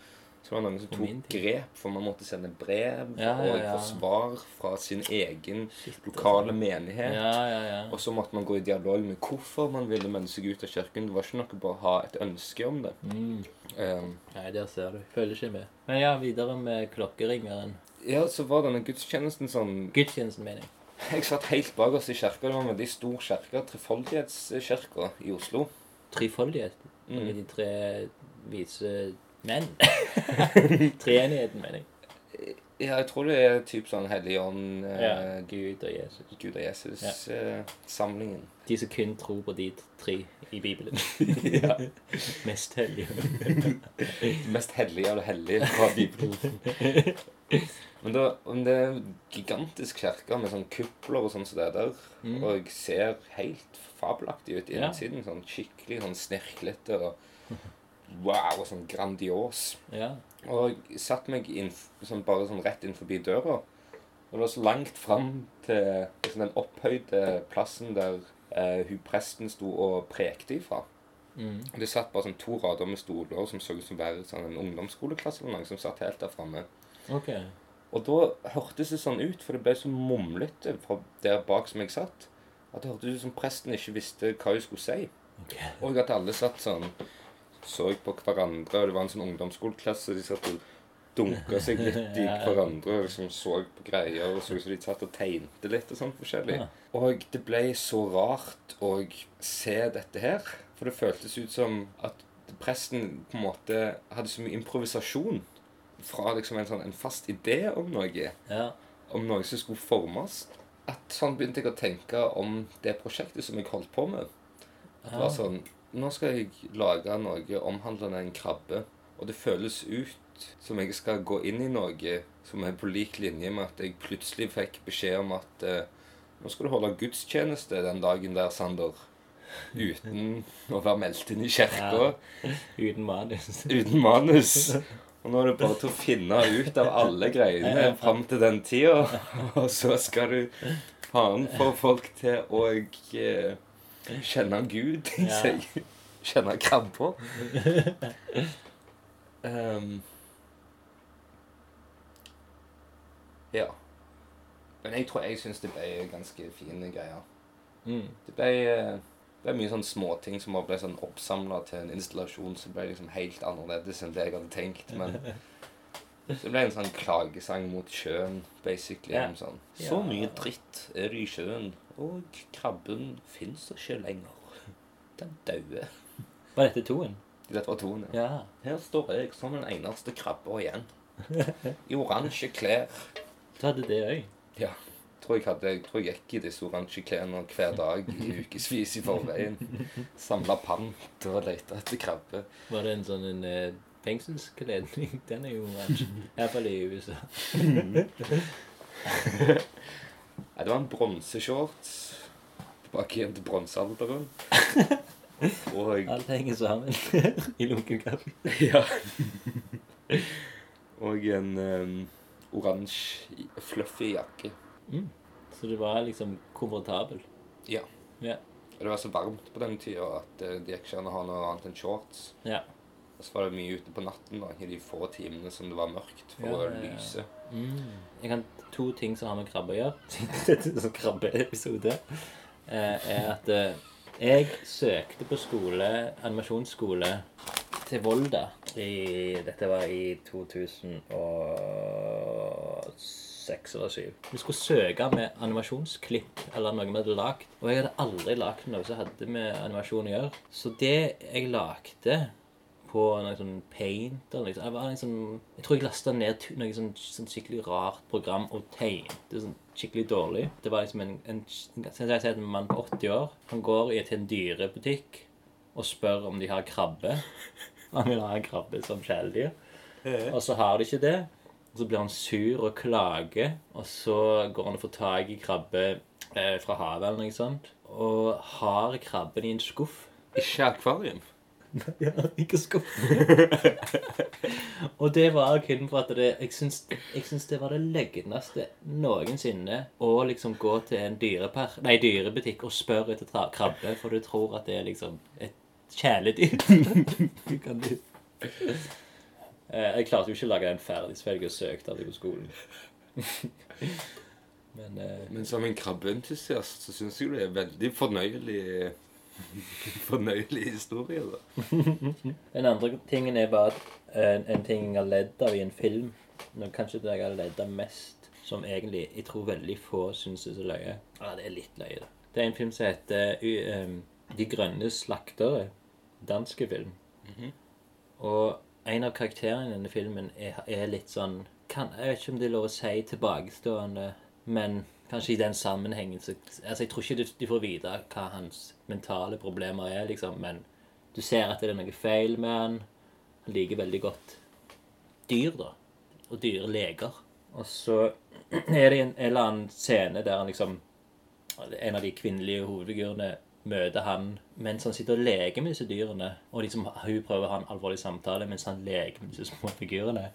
Så var det noen som tok grep, for man måtte sende brev Ja, ja, og få svar fra sin egen Shit, lokale altså. menighet. Ja, ja, ja. Og så måtte man gå i dialog med hvorfor man ville melde seg ut av kirken. Det var ikke noe bare å ha et ønske om det. Mm. Um, Nei, der ser du. Følger ikke med. Men ja, videre med klokkeringeren. ja, så var denne gudstjenesten sånn Gudstjenesten, mener jeg. <laughs> Jeg satt helt bak oss i kirka. Det var en veldig stor kirke. Trefoldighetskirka i Oslo. Trefoldighet? Mm. De tre vise menn. <laughs> Treenigheten, mener jeg. Ja, jeg tror det er typ sånn Helligånd, eh, Ja. Gud og Jesus. Gud og Jesus-samlingen. De som kun tror på de tre i Bibelen. <laughs> ja. Mest hellige. <laughs> Mest hellige av det hellige fra Bibelen. Men da, om det er en gigantisk kirke med sånn kupler og sånn som det er der. Mm. Og ser helt fabelaktig ut i innsiden. Sånn skikkelig sånn snirklete og wow, og sånn grandios. Ja. Og jeg satt meg inn, sånn, bare sånn rett inn forbi døra. Og det var så langt fram til liksom, den opphøyde plassen der eh, hun presten sto og prekte ifra. Mm. Og Det satt bare sånn to rader med stoler som så ut som være sånn, en ungdomsskoleklasse eller noe, som satt helt der framme. Okay. Og da hørtes det sånn ut, for det ble så mumlete fra der bak som jeg satt, at det hørtes ut som presten ikke visste hva hun skulle si. Okay. Og at alle satt sånn så på hverandre, og det var en sånn ungdomsskoleklasse. De satt og dunka seg litt i <laughs> hverandre og liksom så på greier. Og så ut som de satt og tegnte litt og sånn forskjellig. Og det ble så rart å se dette her. For det føltes ut som at presten på en måte hadde så mye improvisasjon fra liksom en sånn en fast idé om noe Ja. om noe som skulle formes. At sånn begynte jeg å tenke om det prosjektet som jeg holdt på med. At det var sånn Nå skal jeg lage noe omhandlende en krabbe. Og det føles ut som jeg skal gå inn i noe som er på lik linje med at jeg plutselig fikk beskjed om at eh, nå skal du holde gudstjeneste den dagen der, Sander. Uten å være meldt inn i kirka. Uten manus. Uten manus. Og nå er det bare til å finne ut av alle greiene fram til den tida. Og så skal du ha få folk til å eh, kjenne Gud <laughs> i Ja. seg. Kjenne krabber. <laughs> um, ja. Men jeg tror jeg syns det ble ganske fine greier. Mm. Det ble, eh, ble mye sånn småting som ble sånn oppsamla til en installasjon som ble liksom helt annerledes enn det jeg hadde tenkt. Men <laughs> det ble en sånn klagesang mot sjøen, basically. Ja. Sånn. Så mye dritt er det i sjøen, og krabben fins ikke lenger. Den daue. Var dette toen? Dette var toen, Ja. Her står jeg som den eneste krabba igjen. I oransje klær. Du hadde det òg? Ja. Tror jeg, hadde, jeg tror jeg gikk i disse oransje klærne hver dag i ukevis i forveien. Samla pant og leita etter krabbe. Var det en sånn en eh, fengselskledning? Den er jo oransje. Iallfall i USA. <laughs> Nei, det var en bronseshorts. Tilbake igjen til bronsealderen. <laughs> Og Alt henger sammen <laughs> i lunken kaffe. Ja. <laughs> Og en um, oransje, fluffy jakke. Så du var liksom komfortabel? Ja. Ja. Og det var så varmt på den tida at eh, det gikk ikke an å ha noe annet enn shorts. Ja. Og så var det mye ute på natten da, i de få timene som det var mørkt, for Ja, ja, ja. lyse. Jeg kan to ting som har med krabbe å gjøre. <laughs> Sånn krabbeepisode. Eh, er at eh, jeg søkte på skole, animasjonsskole til Volda. I, dette var i 2006 eller 2007. Vi skulle søke med animasjonsklipp eller noe vi hadde lagd. Og jeg hadde aldri lagd noe som hadde med animasjon å gjøre. Så det jeg lagde på noe sånn paint eller liksom. Jeg, liksom, jeg tror jeg lasta ned noe sånn, sånn skikkelig rart program og tegnte sånn skikkelig dårlig. Det var liksom en, en, en, mann på 80 år. Han går i, til en dyrebutikk og spør om de har krabbe. <laughs> Han vil ha en krabbe som kjæledyr. Og så har de ikke det. Og så blir han sur og klager, og så går han og får tak i krabbe eh, fra havet eller noe sånt. Og har krabben i en skuff. Ikke akvarium. <laughs> Ja, ikke skuff. <laughs> og det var kun for at det, jeg, syns, jeg syns det var det løgneste noensinne å liksom gå til en dyrepar, nei, dyrebutikk og spørre etter tra- krabbe, for du tror at det er liksom et kjæledyr. <laughs> Du kan du- Eh, jeg klarte jo ikke å lage den ferdig, så jeg søkte aldri på skolen. Men eh, Men som en krabbeentusiast så syns jeg det er veldig fornøyelig <laughs> Fornøyelig historie, da. <laughs> Den andre tingen er bare at en, en ting jeg har ledd av i en film nå, Kanskje det jeg har ledd av mest, som egentlig jeg tror veldig få syns er så løye. Ja, det er litt løye, da. Det er en film som heter em, De grønne slaktere. Danske film. Og en av karakterene i denne filmen er, er litt sånn kan, Jeg vet ikke om det er lov å si tilbakestående, men kanskje i den sammenhengen så Altså, jeg tror ikke du, du får vite hva hans mentale problemer er, liksom, men du ser at det er noe feil med han. Han liker veldig godt dyr, da. Og dyreleger. Og så er det en eller annen scene der han liksom En av de kvinnelige hovedfigurene møter han mens han sitter og leker med disse dyrene. Og liksom, hun prøver å ha en alvorlig samtale mens han leker med disse små figurene.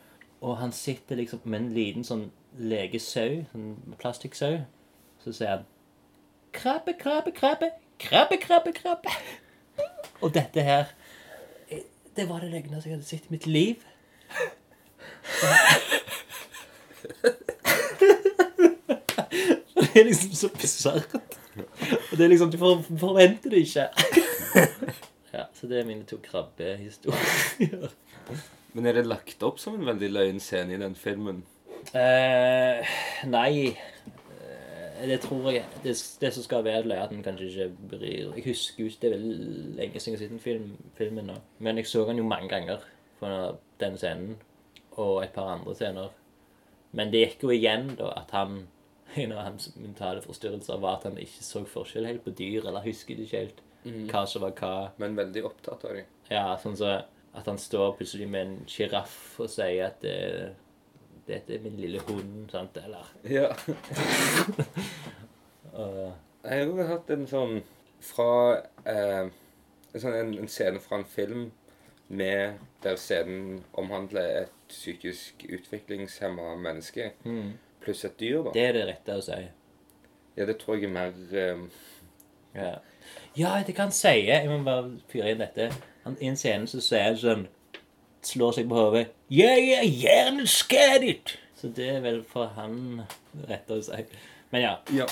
Og han sitter liksom med en liten sånn legesau, en plastikksau. Så sier han Krabbe, krabbe, krabbe. Krabbe, krabbe, krabbe. Og dette her Det var det løgneste jeg hadde sett i mitt liv. Det er liksom så bisart. Og det er liksom Du forventer det ikke. Ja, så det er mine to krabbehistorier. Men er det lagt opp som en veldig løgn scene i den filmen? Eh, nei. Eh, Det tror jeg Det, det som skal være løye, at en kanskje ikke bryr Jeg husker jo ikke Det er veldig lenge siden jeg har sett den film, filmen nå. Men jeg så den jo mange ganger på den scenen. Og et par andre scener. Men det gikk jo igjen da at han <laughs> En av hans mentale forstyrrelser var at han ikke så forskjell helt på dyr, eller husket ikke helt hva som var hva. Men veldig opptatt av dem. Ja, sånn så at han står plutselig med en sjiraff og sier at det, dette er min lille hund, sant, eller Ja. <laughs> og, Jeg har også hatt en sånn fra eh, en, sånn, en, en scene fra en film med der scenen omhandler et psykisk utviklingshemma menneske pluss et dyr. da. Det er det rette å si. Ja, det tror jeg er mer eh, Ja, ja det kan si Jeg må bare fyre inn dette. Han, I en scene så sier han sånn Slår seg på hodet er hjerneskadet!' Så det er vel for han Rett å si. Men ja, Ja.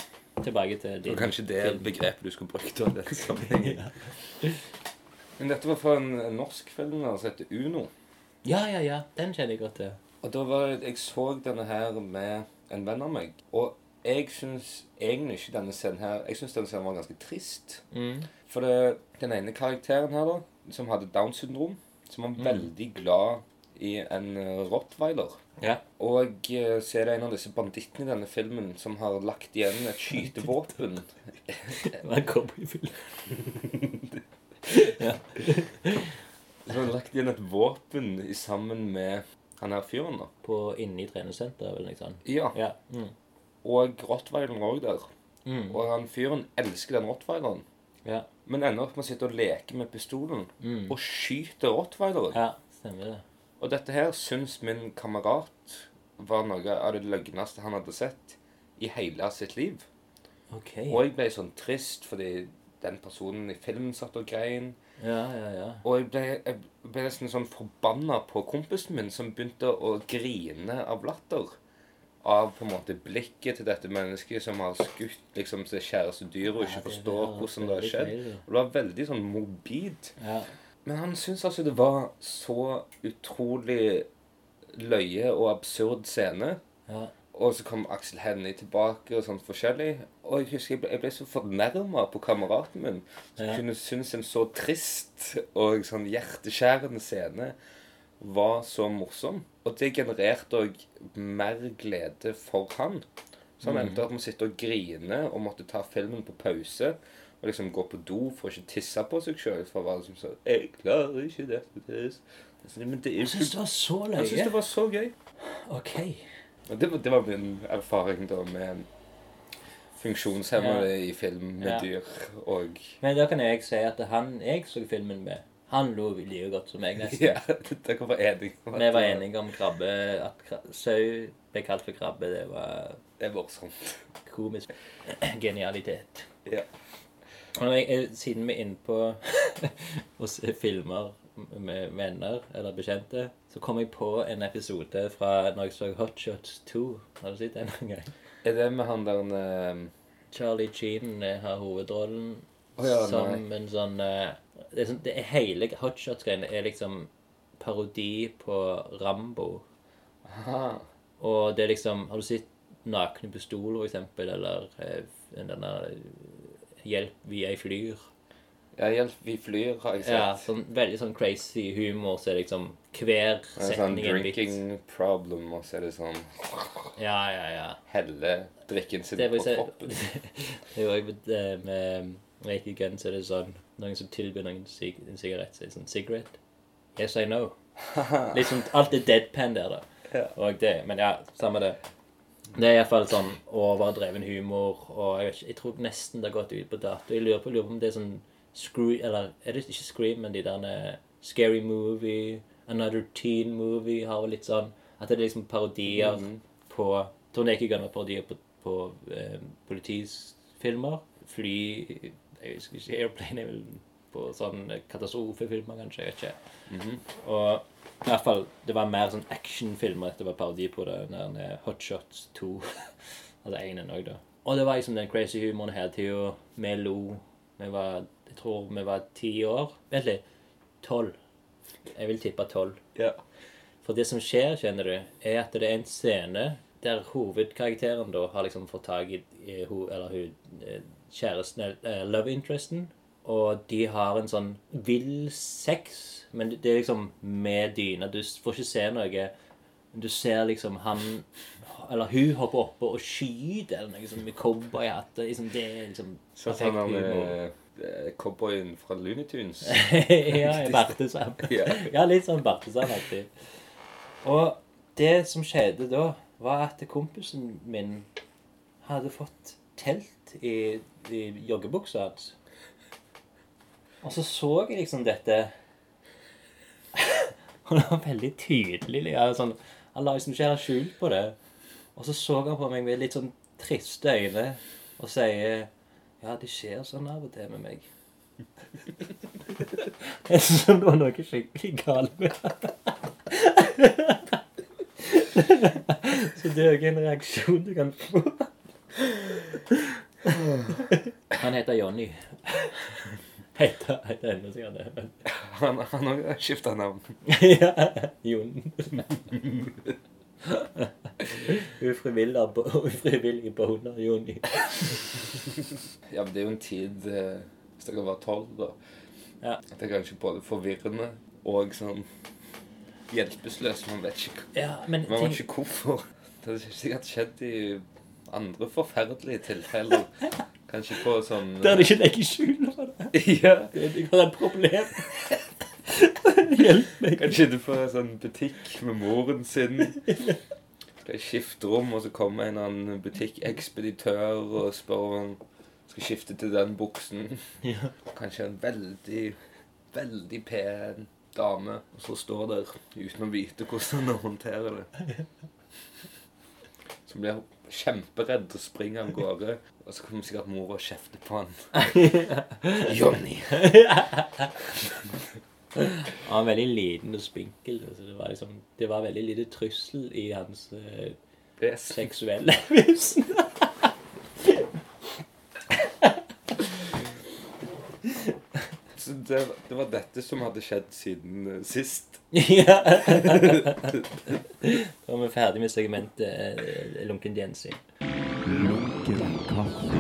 tilbake til din Og kanskje det er begrepet du skulle brukt Av den sammenhengen. Men dette var fra en, norsk film som heter Uno. Ja, ja, ja. Den kjenner jeg godt til. Og da var Jeg så denne her med en venn av meg. Og jeg syns egentlig ikke denne scenen her Jeg syns denne scenen var ganske trist. Mm. For det, den ene karakteren her, da, som hadde Downs syndrom, som var veldig glad i en eh, rottweiler. Ja. Og eh, så er det en av disse bandittene i denne filmen som har lagt igjen et skytevåpen. Det er en ja. Som har lagt igjen et våpen i sammen med han her fyren, da. På inne i treningssenteret, vel? sånt. Ja. Ja. Mm. Og rottweileren òg der. Mm. Og han fyren elsker den rottweileren. Ja. Men ender opp med å sitte og leke med pistolen Mm. og skyte rottweileren. ja, stemmer det. Og dette her syns min kamerat var noe av det løgneste han hadde sett i hele sitt liv. Ok. Og jeg ble sånn trist, fordi den personen i filmen satt og grein. Ja, ja, ja. Og jeg ble, jeg ble nesten sånn forbanna på kompisen min som begynte å grine av latter. Av på en måte blikket til dette mennesket som har skutt liksom sitt kjæreste dyr og ikke forstår hvordan det har skjedd. Og det var veldig sånn morbid. Men han syntes altså det var så utrolig løye og absurd scene. ja. Og så kom Aksel Hennie tilbake og sånn forskjellig. Og jeg husker jeg ble, jeg ble så fornærma på kameraten min. Som Ja. kunne synes en så trist og sånn hjerteskjærende scene var så morsom. Og det genererte òg mer glede for han. Så han endte opp med å sitte og grine og måtte ta filmen på pause. Og liksom gå på do for å ikke tisse på seg sjøl. For han var liksom sånn 'Jeg klarer ikke dette.' Det er, men det er syns det var så løye. Jeg syns det var så gøy. OK. Og det, det var min erfaring da med funksjonshemmede i film med Ja. dyr og Men da kan jeg si at han jeg så filmen med, han lo like godt som meg, nesten. <laughs> Ja, dere var enige om Vi var enige om krabbe At kra- sau ble kalt for krabbe. Det var Det er morsomt. komisk <clears throat> genialitet. Ja. Og jeg, siden vi er inne på <laughs> å se filmer med venner eller bekjente, så kom jeg på en episode fra når jeg så Hot Shots 2. Har du sett den en gang? Er det med han der eh, Charlie Sheen eh, har hovedrollen oh, ja, som en sånn eh, det, er sånn det er Hele Hot Shots-greiene er liksom parodi på Rambo. Aha. Og det er liksom Har du sett Nakne pistoler, for eksempel, eller eh, den der eh, Hjelp, vi er flyr? Ja, hjelp, vi flyr, har jeg sett. Ja, sånn veldig sånn crazy humor, så er liksom hver er sånn setning en vits. drinking problem, og så er det sånn Ja, ja, ja. helle drikken sin på kroppen. <laughs> Det var jo også med, med igjen, så er det sånn Noen som tilbyr noen sig en sigarett, så er det sånn Cigarette? Yes, I know. <laughs> Liksom alt er deadpan der, da. Ja. Og det, men ja, samme det. Det er iallfall sånn overdreven humor, og jeg, vet ikke, jeg tror nesten det har gått ut på dato. Jeg lurer på, lurer på om det er sånn Screw, eller er det ikke Scream, men de der Scary Movie, Another Teen Movie har vel litt sånn At det er liksom parodier Mhm. på Jeg tror Naked var parodier på, på eh, politisfilmer. Fly Jeg husker ikke Airplane er vel på sånn eh, katastrofefilmer, kanskje. Jeg vet ikke. Mhm. Og i hvert fall, det var mer sånn actionfilmer. Dette var parodi på det. Den der Hot Shots 2. <laughs> altså enen òg, da. Og det var liksom den crazy humoren hele tida. Vi lo. Vi var Jeg tror vi var ti år. Vent litt. Tolv. Jeg vil tippe tolv. Ja. For det som skjer, kjenner du, er at det er en scene der hovedkarakteren da har liksom fått tak i, i ho, eller hun eh, kjæresten, eh, love interesten, og de har en sånn vill sex, men det er liksom med dyna. Du får ikke se noe. Du ser liksom han Eller hun hopper oppe og skyter eller noe sånt med cowboyhatt. Liksom, det er liksom Sånn perfekt han humor. eh, eh, cowboyen fra Looney Tunes. <laughs> ja, <laughs> Bartesand. <laughs> Ja. ja, litt sånn Bartesand-aktig. Og det som skjedde da, var at kompisen min hadde fått telt i, i joggebuksa. Og så så jeg liksom dette <laughs> Og det var veldig tydelig. Ja, sånn, han la liksom ikke helt skjul på det. Og så så han på meg med litt sånn triste øyne og sier Ja, det skjer sånn av og til med meg. <laughs> Jeg synes det var noe skikkelig galt med <laughs> Så det er jo ikke en reaksjon du kan få. Han heter Jonny. <laughs> Heter, heter ennå sikkert det. men- Han han har skifta navn. ja, Jon. Ufrivillig bo- ufrivillig boner, Jonny. Ja, men det er jo en tid eh, Hvis dere var tolv, da. Ja. At det er kanskje både forvirrende og sånn hjelpeløs. Man vet ikke, Ja, men man vet ikke hvorfor. Det hadde sikkert skjedd i andre forferdelige tilfeller. Kanskje på sånn der <laughs> det ikke legger skjul på det. Ja. Jeg har et problem. <laughs> Hjelp meg. Kanskje du får en sånn butikk med moren sin. Skal skifte rom, og så kommer en annen butikkekspeditør og spør om han skal skifte til den buksen. Ja. Kanskje en veldig, veldig pen dame, og så står der uten å vite hvordan han håndterer det. <laughs> Så blir hun kjemperedd og springer av gårde. Og så kommer sikkert mor og kjefter på han. <laughs> Johnny! Han var veldig liten og spinkel. Så det var liksom Det var veldig lite trussel i hans uh, seksuelle <laughs> vesen. Så det, det var dette som hadde skjedd siden uh, sist. <laughs> ja. Da var vi ferdig med segmentet uh, Lunken kaffe.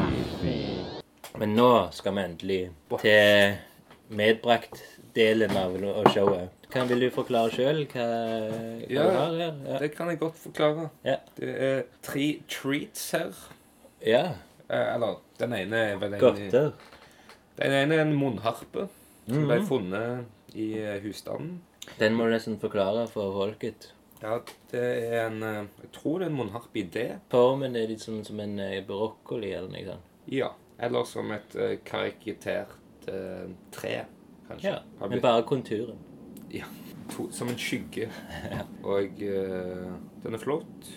Men nå skal vi endelig til medbrakt-delen av av showet. Kan, vil du forklare sjøl hva, hva Ja. du har her? Ja. Det kan jeg godt forklare. Ja. Det er tre treats her. ja. Eh, eller, den ene er vel en Godter. Den ene er en munnharpe som ble funnet i eh, husstanden. Den må du nesten forklare for folket. Ja, det er en eh, Jeg tror det er en munnharpe i det. Formen er litt som, som en eh, brokkoli eller noe sånt. Ja. Eller som et uh, karikatert uh, tre, kanskje. Ja, Har men bare konturen. Ja, to, som en skygge. <laughs> Og uh, den er flott.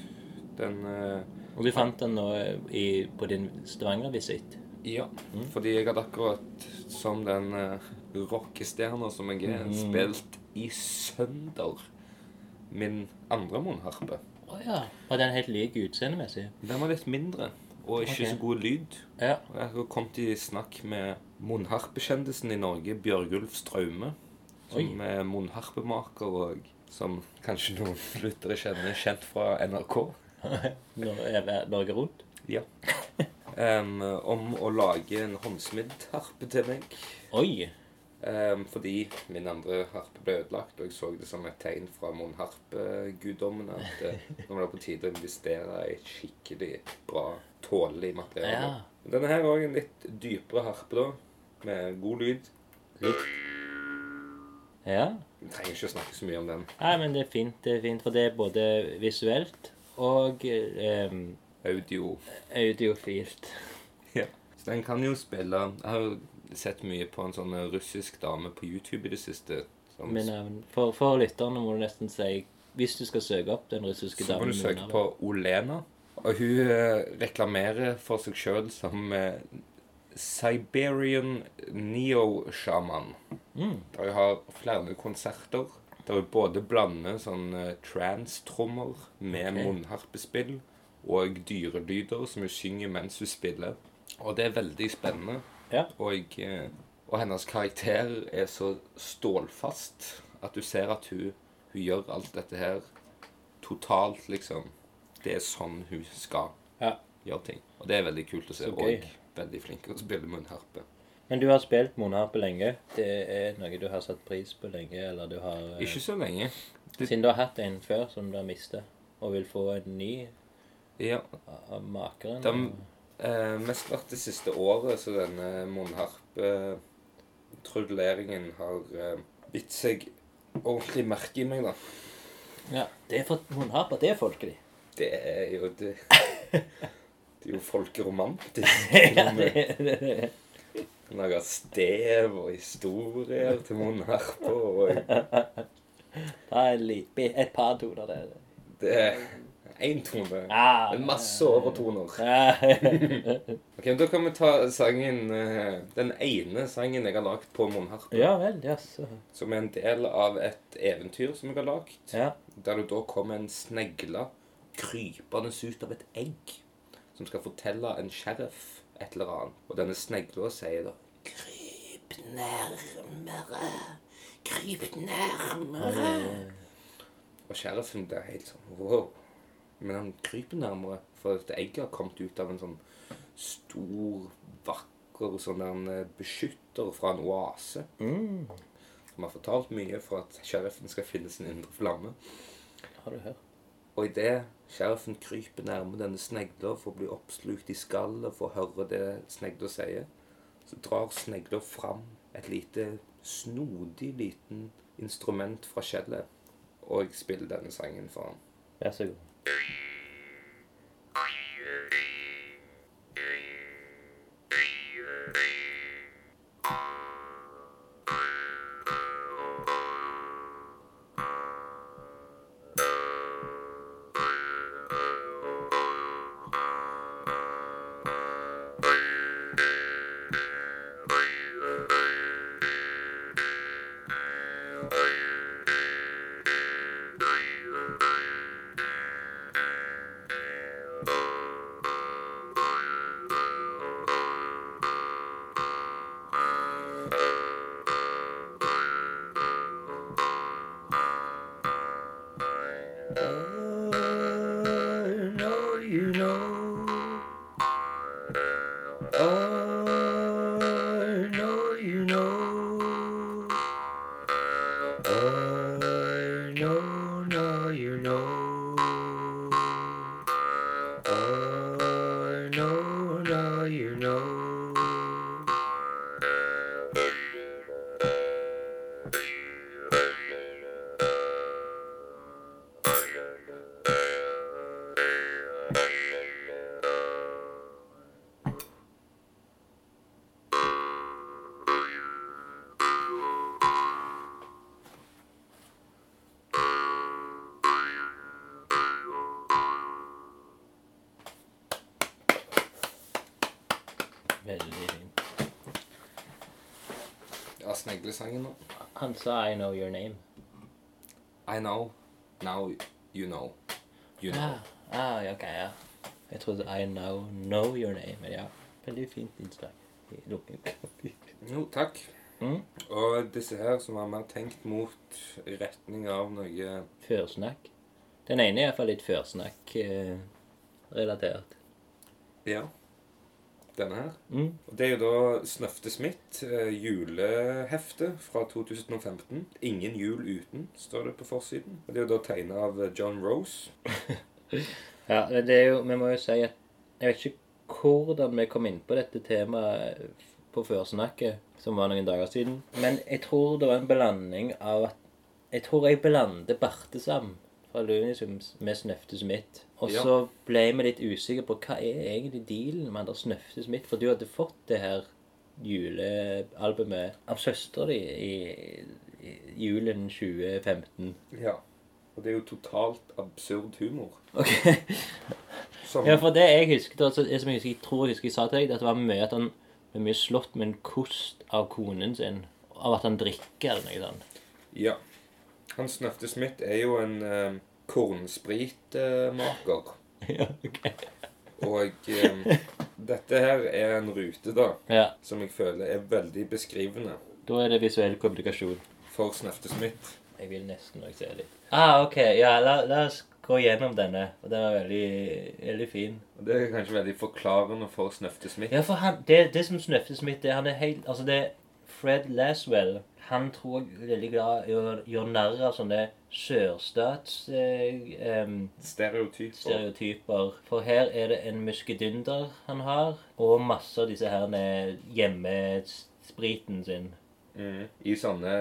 Den Og du fant den nå i, på din Stavanger-visitt. Ja, Mm. fordi jeg hadde akkurat, som den uh, rockestjerna som jeg er, mm. spilt i sønder min andre munnharpe. Å ja. Var den helt lik utseendemessig? Den var litt mindre, og ikke okay. så god lyd. Ja. Jeg har kommet i snakk med munnharpekjendisen i Norge, Bjørgulf Straume. Som er munnharpemaker, og som kanskje noen lyttere kjenner, kjent fra NRK. <laughs> Norge Rundt? Ja. <laughs> Em, om å lage en håndsmidd harpe til meg. Oi! Um, fordi min andre harpe ble ødelagt, og jeg så det som et tegn fra munnharpeguddommene at eh, nå var det på tide å investere i et skikkelig bra, tålelig materiale. Ja. Denne her er også en litt dypere harpe, da, med god lyd. Ja. Vi trenger ikke å snakke så mye om den. Nei, men det er fint, det er fint, for det er både visuelt og eh, Audio. audiofilt. Ja. Så den kan jo spille Jeg har jo sett mye på en sånn russisk dame på YouTube i det siste. Som, Med navn. For, for lytterne må du nesten si Hvis du skal søke opp den russiske damen så må du søke på Olena. Og hun eh, reklamerer for seg sjøl som eh, Siberian Neo-sjaman. Mm. Der hun har flere konserter. Der hun både blander sånn eh, trance-trommer med okay. munnharpespill og dyrelyder som hun synger mens hun spiller. Og det er veldig spennende. Ja. Og, eh, og hennes karakter er så stålfast at du ser at hun, hun gjør alt dette her totalt, liksom. Det er sånn hun skal Ja. gjøre ting. Og det er veldig kult å se. Og veldig flink til å spille munnharpe. Men du har spilt munnharpe lenge. Det er noe du har satt pris på lenge, eller du har eh, Ikke så lenge. Siden du har hatt en før som du har mistet, og vil få en ny Ja. av makeren. De, eh, mest vært det siste året, så denne munnharpe-trudleringen har eh, bitt seg ordentlig merke i meg, da. Ja, det er for munnharper, det er folkelig. Det er jo det <laughs> Det er jo folkeromantisk. <laughs> ja, det, det, det. Lage stev og historier til munnharper. Og <laughs> Det er et par toner det. det én tone. Ah, masse overtoner. <laughs> <laughs> Ok, Da kan vi ta sangen eh, Den ene sangen jeg har lagd på munnharpe. ja vel, jaså. Som er en del av et eventyr som jeg har lagd. Ja. Der det da kommer en snegle krypende ut av et egg. Som skal fortelle en sheriff et eller annet. Og denne snegla sier da Kryp nærmere. Kryp nærmere. Og sheriffen blir helt sånn wow. Men han kryper nærmere, for at egget har kommet ut av en sånn stor, vakker sånn der eh, beskytter fra en oase. Mm. Som har fortalt mye for at sheriffen skal finne sin indre flamme. Har du hørt? Og idet sheriffen kryper nærme denne snegla for å bli oppslukt i skallet for å høre det snegla sier, så drar snegla fram et lite snodig liten instrument fra skjellet og jeg spiller denne sangen for ham. Vær så god. Thank you. Sneglesangen nå. Han sa 'I know your name'. I know. Now you know. You know. Ah, ah, ok, ja. Jeg trodde 'I know know your name'. Men ja, veldig fint innslag. Jo, takk. Mm. Og disse her som var mer tenkt mot retning av noe Førsnakk. Den ene er iallfall litt førsnakk-relatert. Ja. Denne her. Mm. Og Det er jo da Snøfte Smith, eh, julehefte fra 2015. 'Ingen jul uten', står det på forsiden. Og Det er jo da tegna av eh, John Rose. <laughs> Ja, det er jo, vi må jo si at jeg vet ikke hvordan vi kom inn på dette temaet på førsnakket, som var noen dager siden. Men jeg tror det var en blanding av at Jeg tror jeg blander Bartesam fra Lunisums med Snøfte Smith. Og Ja. så ble vi litt usikre på hva er egentlig dealen med han der Snøfte Smith. For du hadde fått det her julealbumet av søstera di i, i julen 2015. Ja. Og det er jo totalt absurd humor. Ok. <laughs> Som, Ja, for det jeg husker, altså, det som jeg, husker, jeg tror jeg husker jeg sa til deg, det at det var mye at han ble mye slått med en kost av konen sin. Av at han drikker eller noe sånt. ja. Han Snøfte Smith er jo en eh, kornspritmaker. <laughs> ja, ok. Og eh, dette her er en rute, da, Ja, som jeg føler er veldig beskrivende da er det visuell kommunikasjon. for Snøfte Smith. Jeg vil nesten nok se litt. Ah, ok. Ja, la, la oss gå gjennom denne. Og Den var veldig, veldig fin. Og det er kanskje veldig forklarende for Snøfte Smith. Ja, for han, det, det som Snøfte Smith er, han er helt Altså, det er Fred Laswell. Han tror jeg er veldig glad i å gjøre narr av sånne sørstats... Eh, em, Stereotyper. stereotyper. For her er det en muskedynder han har, og masse av disse her hjemmespriten sin. Mm. I sånne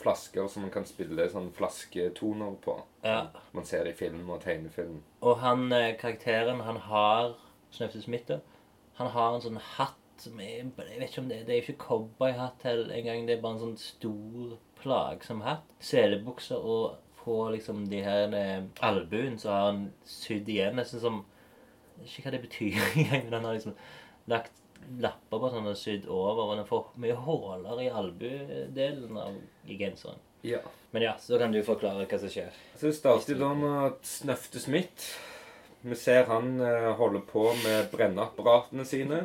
flasker som man kan spille sånne flasketoner på. Ja. Man ser i film og tegnefilm. Og han, eh, karakteren han har, Snøfte Smith, han har en sånn hatt er Jeg vet ikke om det, det er ikke cowboyhatt engang. Det er bare en sånn stor, plagsom hatt. Selebukser og på liksom de her eh, albuen så har han sydd igjen nesten som Jeg vet ikke hva det betyr <laughs> engang, men han har liksom lagt lapper på sånn og sydd over. Og han får mye huller i albuedelen av genseren. Ja. Men ja, så kan du forklare hva som skjer. Så det starter da med at Snøfte Smith Vi ser han eh, holde på med brenneapparatene sine.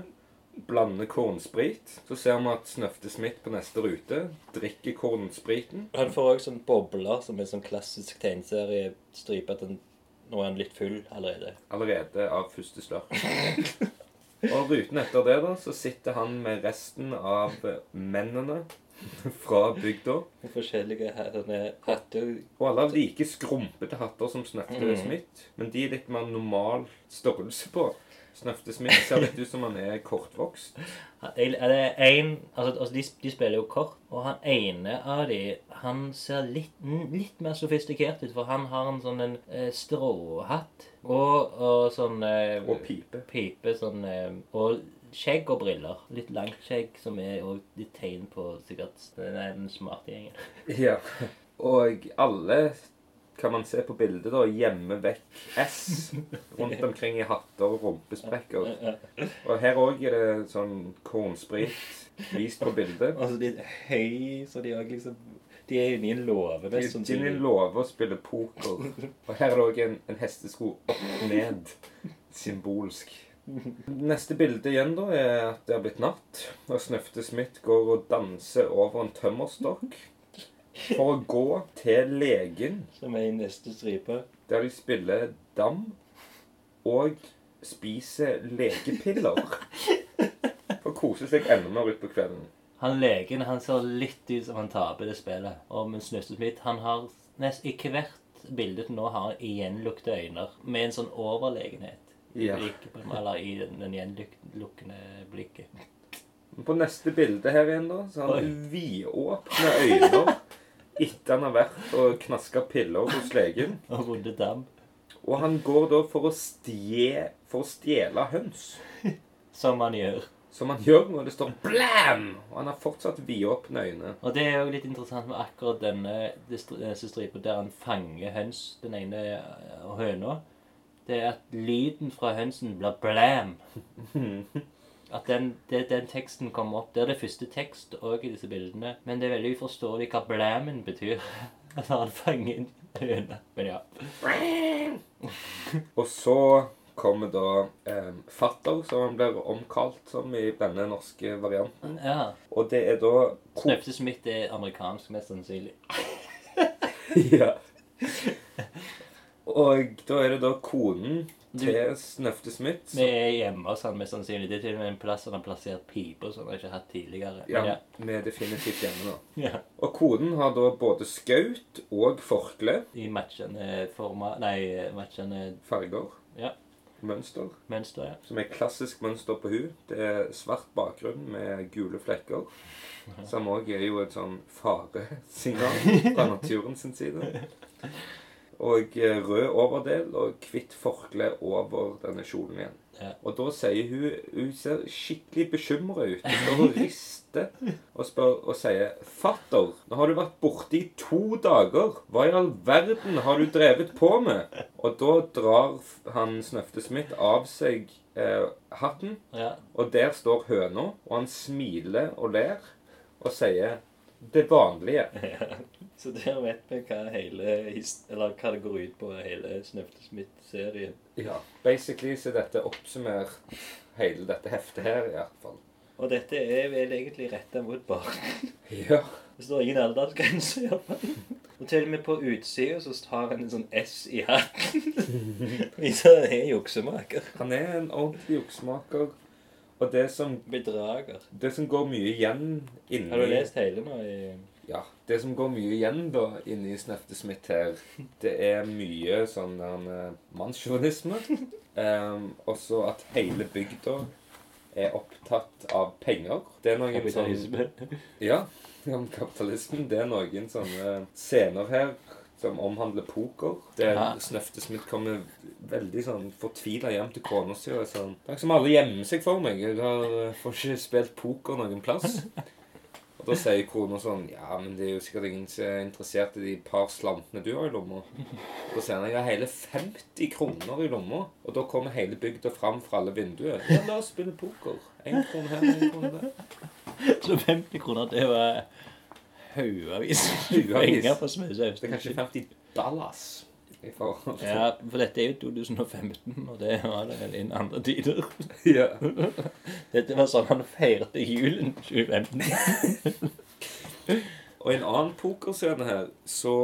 Blande kornsprit. Så ser vi at Snøfte Smith på neste rute drikker kornspriten. Han får òg sånn bobler som er sånn klassisk tegneseriestripe. At han, nå er han litt full allerede. Allerede av første slurk. <laughs> Og ruten etter det, da, så sitter han med resten av eh, mennene fra bygda. Forskjellige hatter. Og alle har like skrumpete hatter som Snøfte Mm. Smith. Men de er litt mer normal størrelse på. Snøfte Smith ser litt ut som han er kortvokst. Han- Er det en, altså, altså de, de spiller jo kort, og han ene av de Han ser litt, litt mer sofistikert ut, for han har en sånn en eh, stråhatt og, og sånn eh, Og pipe. pipe sånn eh, Og skjegg og briller. Litt langt skjegg, som er òg litt tegn på sikkert den, den smarte gjengen. Ja. Og alle kan man se på bildet, da, gjemme vekk S rundt omkring i hatter og rumpesprekker. Og her òg er det sånn kornsprit vist på bildet. Altså, de er høy, så de òg liksom De er inne i en låve, De er de en låve å spille poker. Og her er det òg en, en hestesko opp ned. Symbolsk. Neste bilde igjen da er at det har blitt natt, og Snøfte Smith går og danser over en tømmerstokk for å gå til legen, Som er i neste stripe. der de spiller dam og spiser legepiller. For å kose seg enda mer utpå kvelden. Han legen han ser litt ut som han taper det spillet. Og med Snøste Smith han har nest, I hvert bilde til nå har han igjenlukte øyne med en sånn overlegenhet. I Ja. blikket på dem, eller i den, den gjenlukkende blikket. På neste bilde her igjen, da, så har han vidåpne øyne etter han har vært og knaska piller hos legen. <laughs> Og runde dam. Og han går da for å, stje, for å stjele høns. <laughs> Som han gjør. Som han gjør når det står 'blam'! Og han har fortsatt vidåpne øyne. Og det er jo litt interessant med akkurat denne denne stripa der han fanger høns, den ene eh, høna. Det er at lyden fra hønsen blir blam. <laughs> At den, det, den teksten kommer opp. Det er det første tekst òg i disse bildene. Men det er veldig uforståelig hva blæmen betyr. <laughs> At han fanger en høne. Men ja. Og så kommer da eh, fatter, som han blir omkalt som i denne norske varianten. ja. Og det er da Snøfte Smith er amerikansk, mest sannsynlig. <laughs> ja. Og da er det da konen til Snøfte Smith. Vi er hjemme hos han, mest sannsynlig. Det er til og med en plass han har plassert piper som han ikke har hatt tidligere. Men Ja, ja. vi er definitivt hjemme nå. ja. Og koden har da både skaut og forkle, I matchende former Nei, matchende farger, Ja. mønster, mønster, ja. som er klassisk mønster på hun. Det er svart bakgrunn med gule flekker, som òg er jo et sånn faresignal <laughs> fra naturen sin side. Og eh, rød overdel og hvitt forkle over denne kjolen igjen. Ja. Og da sier hun Hun ser skikkelig bekymra ut. Og Hun rister og spør og sier 'Fatter, nå har du vært borte i to dager. Hva i all verden har du drevet på med?' Og da drar han Snøfte Smith av seg eh, hatten, ja. og der står høna, og han smiler og ler og sier 'det vanlige'. <laughs> Så der vet vi hva hele Eller hva det går ut på, hele Snøfte Smith-serien. Ja, Basically så dette oppsummerer hele dette heftet her, i hvert fall. Og dette er vel egentlig retta mot barn. <laughs> Ja. Det står ingen aldersgrense. i hvert fall. Og til og med på utsida så har han en sånn S i hatten. <laughs> Viser at han er juksemaker. Han er en ordentlig juksemaker. Og det som, Bedrager. det som går mye igjen inni Har du lest hele nå? i... Ja. Det som går mye igjen da inni Snefte Smith her, det er mye sånn der mannssjåvinisme. Um, <laughs> også at hele bygda er opptatt av penger. Det er noen sånn Kapitalisme. Ja, <laughs> om kapitalismen. Det er noen sånne scener her som omhandler poker. Der Ja. Snøfte Smith kommer veldig sånn fortvila hjem til kona si og er sånn er som alle gjemmer seg for meg. Jeg har, eh, får ikke spilt poker noen plass. <laughs> Og da sier kona sånn Ja, men det er jo sikkert ingen som er interessert i de par slantene du har i lomma. Da sier han jeg har hele 50 kroner i lomma. Og da kommer hele bygda fram fra alle vinduer. Ja, la oss spille poker. Én krone her, én krone der. <laughs> Så 50 kroner, det var <laughs> Haugavis. penger for Smøsaus. Det er kanskje 50 dollars forhold Ja, for dette er jo 2015, og det var det vel innen andre tider. <laughs> Ja. <laughs> Dette var sånn han feirte julen 2015. Og i en annen pokerscene her, så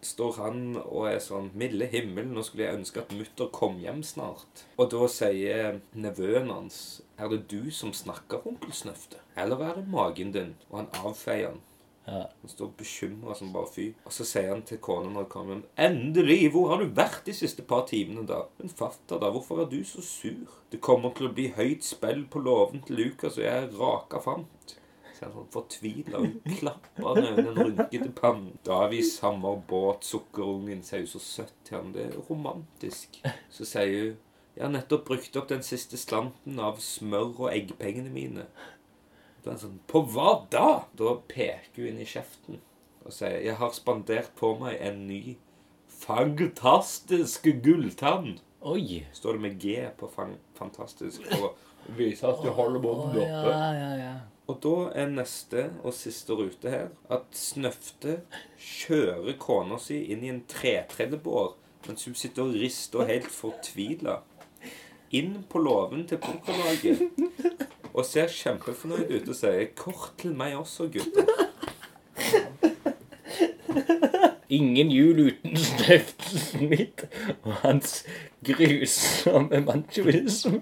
står han og er sånn Milde himmel, nå skulle jeg ønske at mutter kom hjem snart. Og da sier nevøen hans Er det du som snakker, onkel Snøfte? Eller er det magen din? Og han avfeier han. Ja. Han står bekymra som bare fy. Og så sier han til kona når han kommer hjem Endelig! Hvor har du vært de siste par timene, da? Men fatter da, hvorfor er du så sur? Det kommer til å bli høyt spill på låven til Lukas, og jeg er raka fant. Så er han fortviler, fortvila og klapper ned den rynkete pannen. vi samme båt, sukkerungen sier jo så søtt til han. Det er romantisk. Så sier hun Jeg har nettopp brukt opp den siste slanten av smør og eggpengene mine. Da er han sånn På hva da? Da peker hun inn i kjeften og sier Jeg har spandert på meg en ny fantastisk gulltann. Oi! Står det med G på fan fantastisk for å vise at du holder munnen oppe. ja, ja. ja. Og da er neste og siste rute her at Snøfte kjører kona si inn i en tretredjebår mens hun sitter og rister og helt fortvila inn på låven til pokerlaget og ser kjempefornøyd ut og sier 'Kort til meg også, gutter'. Ingen jul uten Snefte mitt og hans grusomme machoisme.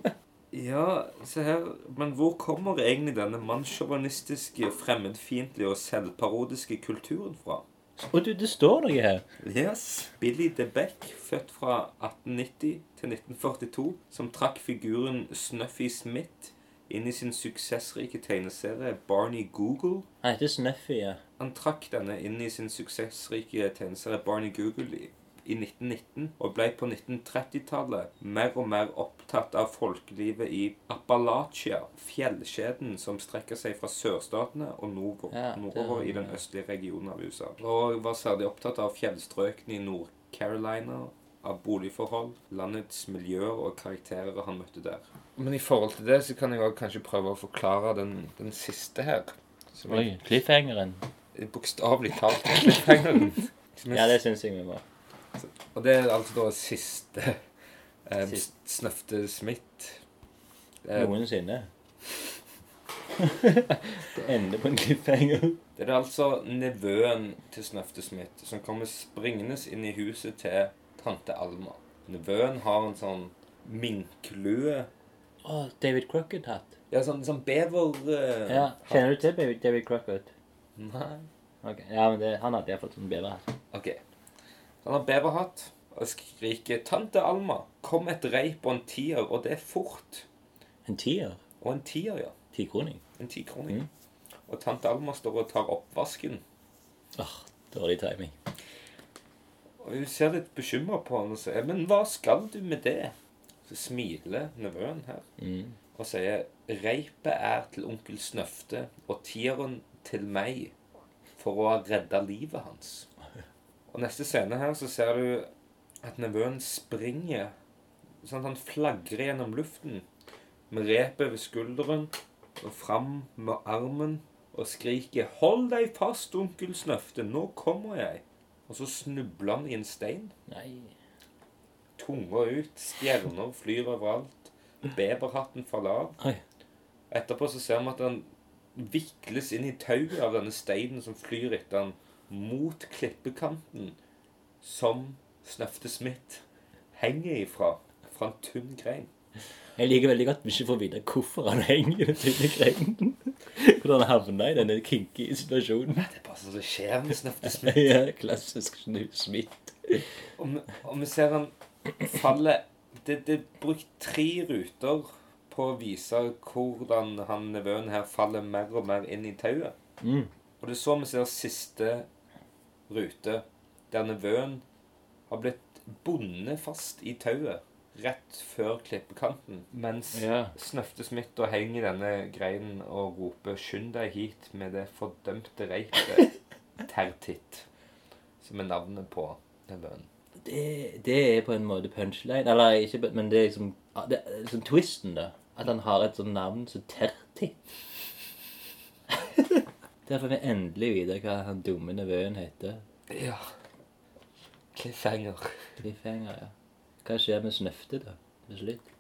Ja, se her Men hvor kommer egentlig denne mannssjåvinistiske, fremmedfiendtlige og selvparodiske kulturen fra? Og du, det står noe her. Yes. Billy DeBeck, født fra 1890 til 1942, som trakk figuren Snuffy Smith inn i sin suksessrike tegneserie Barney Google. Han heter Snuffy, ja. Han trakk denne inn i sin suksessrike tegneserie Barney Google i, i 1919, og ble på 1930-tallet mer og mer opptatt av folkelivet i Appalachia, fjellkjeden som strekker seg fra sørstatene og nordover, Ja, nordover i den østlige regionen av USA. Og var særlig opptatt av fjellstrøkene i Nord-Carolina, av boligforhold, landets miljøer og karakterer han møtte der. Men i forhold til det så kan jeg også kanskje prøve å forklare den, den siste her. Som Oi, cliffhangeren. er bokstavelig talt cliffhangeren. Er- Ja, det syns jeg vi må. Og det er altså da siste eh, Sist. Snøfte Smith. Eh, Noensinne. <laughs> det ender på en cliffhanger. det er altså nevøen til Snøfte Smith som kommer springende inn i huset til tante Alma. Nevøen har en sånn minklue Oh, David Crocket-hatt? Ja, sånn, sånn bever... Uh, Ja. Kjenner du til David, David Crockett? Nei. Okay. Ja, men det, han hadde iallfall sånn beverhatt. Ok. Han har beverhatt og skriker 'Tante Alma, kom et reip og en tier, og det er fort'. En tier. Og en tier, ja. Tikroning. En tikroning. Mm. Og tante Alma står og tar oppvasken. Åh, dårlig timing. Og hun ser litt bekymra på han og sier 'Men hva skal du med det?' Så smiler nevøen her Mm. og sier 'Reipet er til onkel Snøfte og tieren til meg for å ha redda livet hans'. Og neste scene her så ser du at nevøen springer sånn at han flagrer gjennom luften med repet ved skulderen og fram med armen og skriker 'Hold deg fast, onkel Snøfte, nå kommer jeg'. Og så snubler han i en stein. Nei. Tunga ut, stjerner flyr overalt. Beverhatten faller av. Etterpå så ser vi at han vikles inn i tauet av denne steinen som flyr etter han mot klippekanten, som Snøfte Smith henger ifra. Fra en tynn grein. Jeg liker veldig godt vi ikke får vite hvorfor han henger i den tynne greinen. Hvordan havna i denne kinky situasjonen. Det er bare sånn som skjer med Snøfte Smith. ja, klassisk snusmitt. Og vi, ser han falle det, det er brukt tre ruter på å vise hvordan han nevøen her faller mer og mer inn i tauet. Mm. Og det er så vi ser siste rute, der nevøen har blitt bundet fast i tauet rett før klippekanten. Mens Ja. Snøfte Smith da henger i denne greinen og roper 'Skynd deg hit med det fordømte reipet', <laughs> Tertitt. Som er navnet på nevøen. Det, det er på en måte punchline. Eller ikke, men det er liksom det er liksom twisten, da. At han har et sånt navn som Tertit. <laughs> Der får vi endelig vite hva han dumme nevøen heter. Ja. Cliffhanger. Cliffhanger, ja. Hva skjer med Snøfte, da? Til slutt?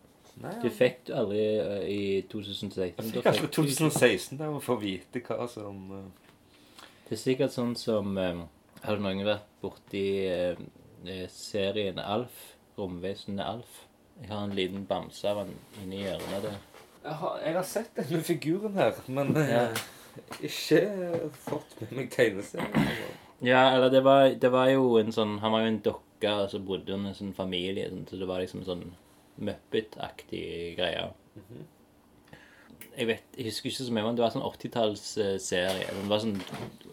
Nei, Du fikk du aldri øh, i 2016. Da Kanskje fikk du- 2016 der å få vite hva som eh, Det er sikkert sånn som um, Har noen vært borti eh, eh, serien Alf? Romvesenet Alf? Jeg har en liten bamse av han inni hjørnet der. jeg har, jeg har sett denne figuren her, men eh, Ja. ikke fått med meg tegneserien. Ja, eller det var, det var jo en sånn Han var jo en dokke, og så bodde han i en sånn familie, sånn, så det var liksom sånn Muppet-aktig greie. Jeg vet, jeg husker ikke så mye, men det var sånn 80-tallsserie. Det var sånn,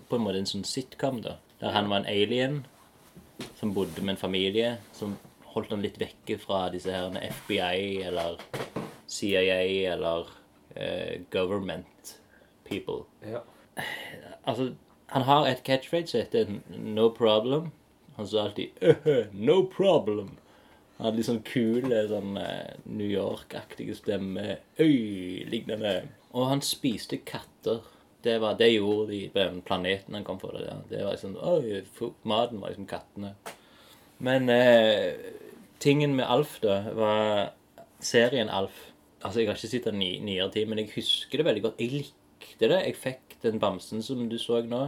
på en måte en sånn sitcom, da. Der han var en alien som bodde med en familie som holdt han litt vekke fra disse her FBI eller CIA eller uh, government people. Ja. Altså, han har et catchphrase som heter 'no problem'. Han sa alltid «Øh, 'no problem'. Han hadde litt sånn kule, sånn eh, New York-aktige stemme. Øy, lignende. Og han spiste katter. Det, var, det gjorde de på den planeten han kom fra. Det, det var liksom, Oi, maten var liksom kattene. Men eh, tingen med Alf da var serien Alf Altså, jeg har ikke sett den i nyere tid, men jeg husker det veldig godt. Jeg likte det. Jeg fikk den bamsen som du så nå,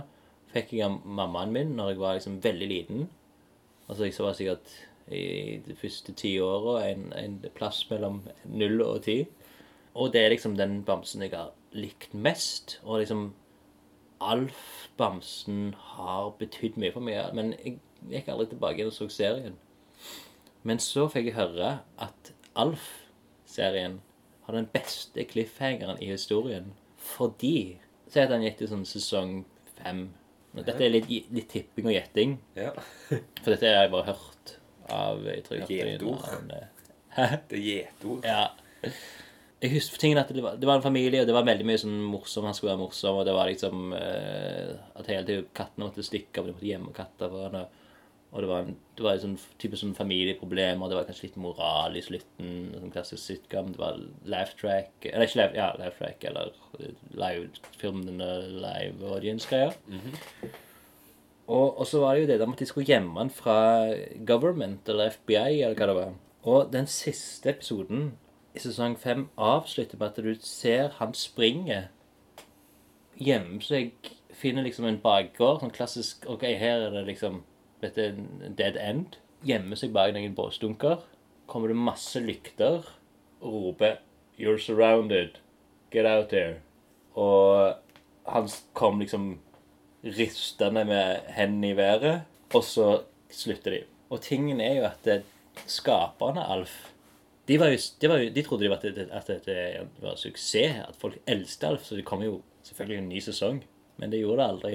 fikk jeg av mammaen min når jeg var liksom veldig liten. Altså, jeg var sikkert i de første ti åra en, en plass mellom null og ti. Og det er liksom den bamsen jeg har likt mest. Og liksom Alf-bamsen har betydd mye for meg. Men jeg gikk aldri tilbake igjen og så serien. Men så fikk jeg høre at Alf-serien har den beste cliffhangeren i historien. Fordi Si at han gikk til sånn sesong fem. Dette er litt, litt tipping og gjetting. Ja. <laughs> For dette har jeg bare hørt av jeg tror jeg Gjetord. Det er gjetord. Ja. Jeg husker tingen at det var, det var en familie, og det var veldig mye sånn morsom. Han skulle være morsom, og det var liksom eh, At hele tiden kattene måtte stikke, og de måtte gjemme katter for han. Og, og det var, en, det var sånn type sånn familieproblemer. Det var kanskje litt moral i slutten. Sånn klassisk sitcom. Det var laugh track Eller ikke laugh, ja, laugh track, eller live-filmene live audience-greier. Og, og så var det jo det der med at de skulle gjemme han fra government eller FBI eller hva det var. Og den siste episoden i sesong fem avslutter med at du ser han springe, gjemmer seg, finner liksom en bakgård, sånn klassisk Ok, her er det liksom Dette er en dead end. Gjemmer seg bak noen båsdunker. Kommer det masse lykter og roper You're surrounded. Get out here. Og han kom liksom ristende med hendene i været, og så slutter de. Og tingen er jo at skaperne Alf de, var jo, de, var jo, de trodde de var at, det, at dette var suksess, at folk elsket Alf, så det kom jo selvfølgelig en ny sesong. Men det gjorde det aldri.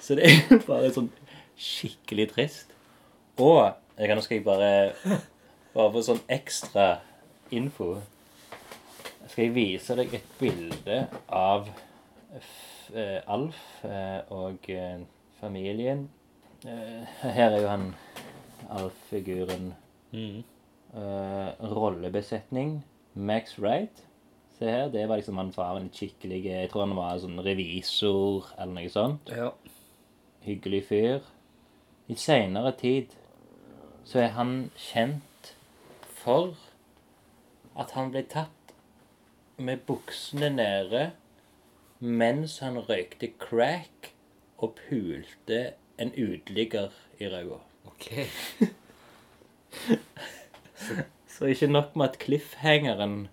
Så det er jo bare sånn skikkelig trist. Og jeg kan, nå skal jeg bare Bare få sånn ekstra info. Skal jeg vise deg et bilde av eh, Alf eh, og eh, familien. Her er jo han Alf-figuren. Mm. rollebesetning. Max Wright. Se her, det var liksom han faren skikkelig Jeg tror han var sånn revisor eller noe sånt. Ja. Hyggelig fyr. I seinere tid så er han kjent for at han ble tatt med buksene nede mens han røykte crack og pulte en uteligger i ræva. OK. <laughs> Så ikke nok med at cliffhangeren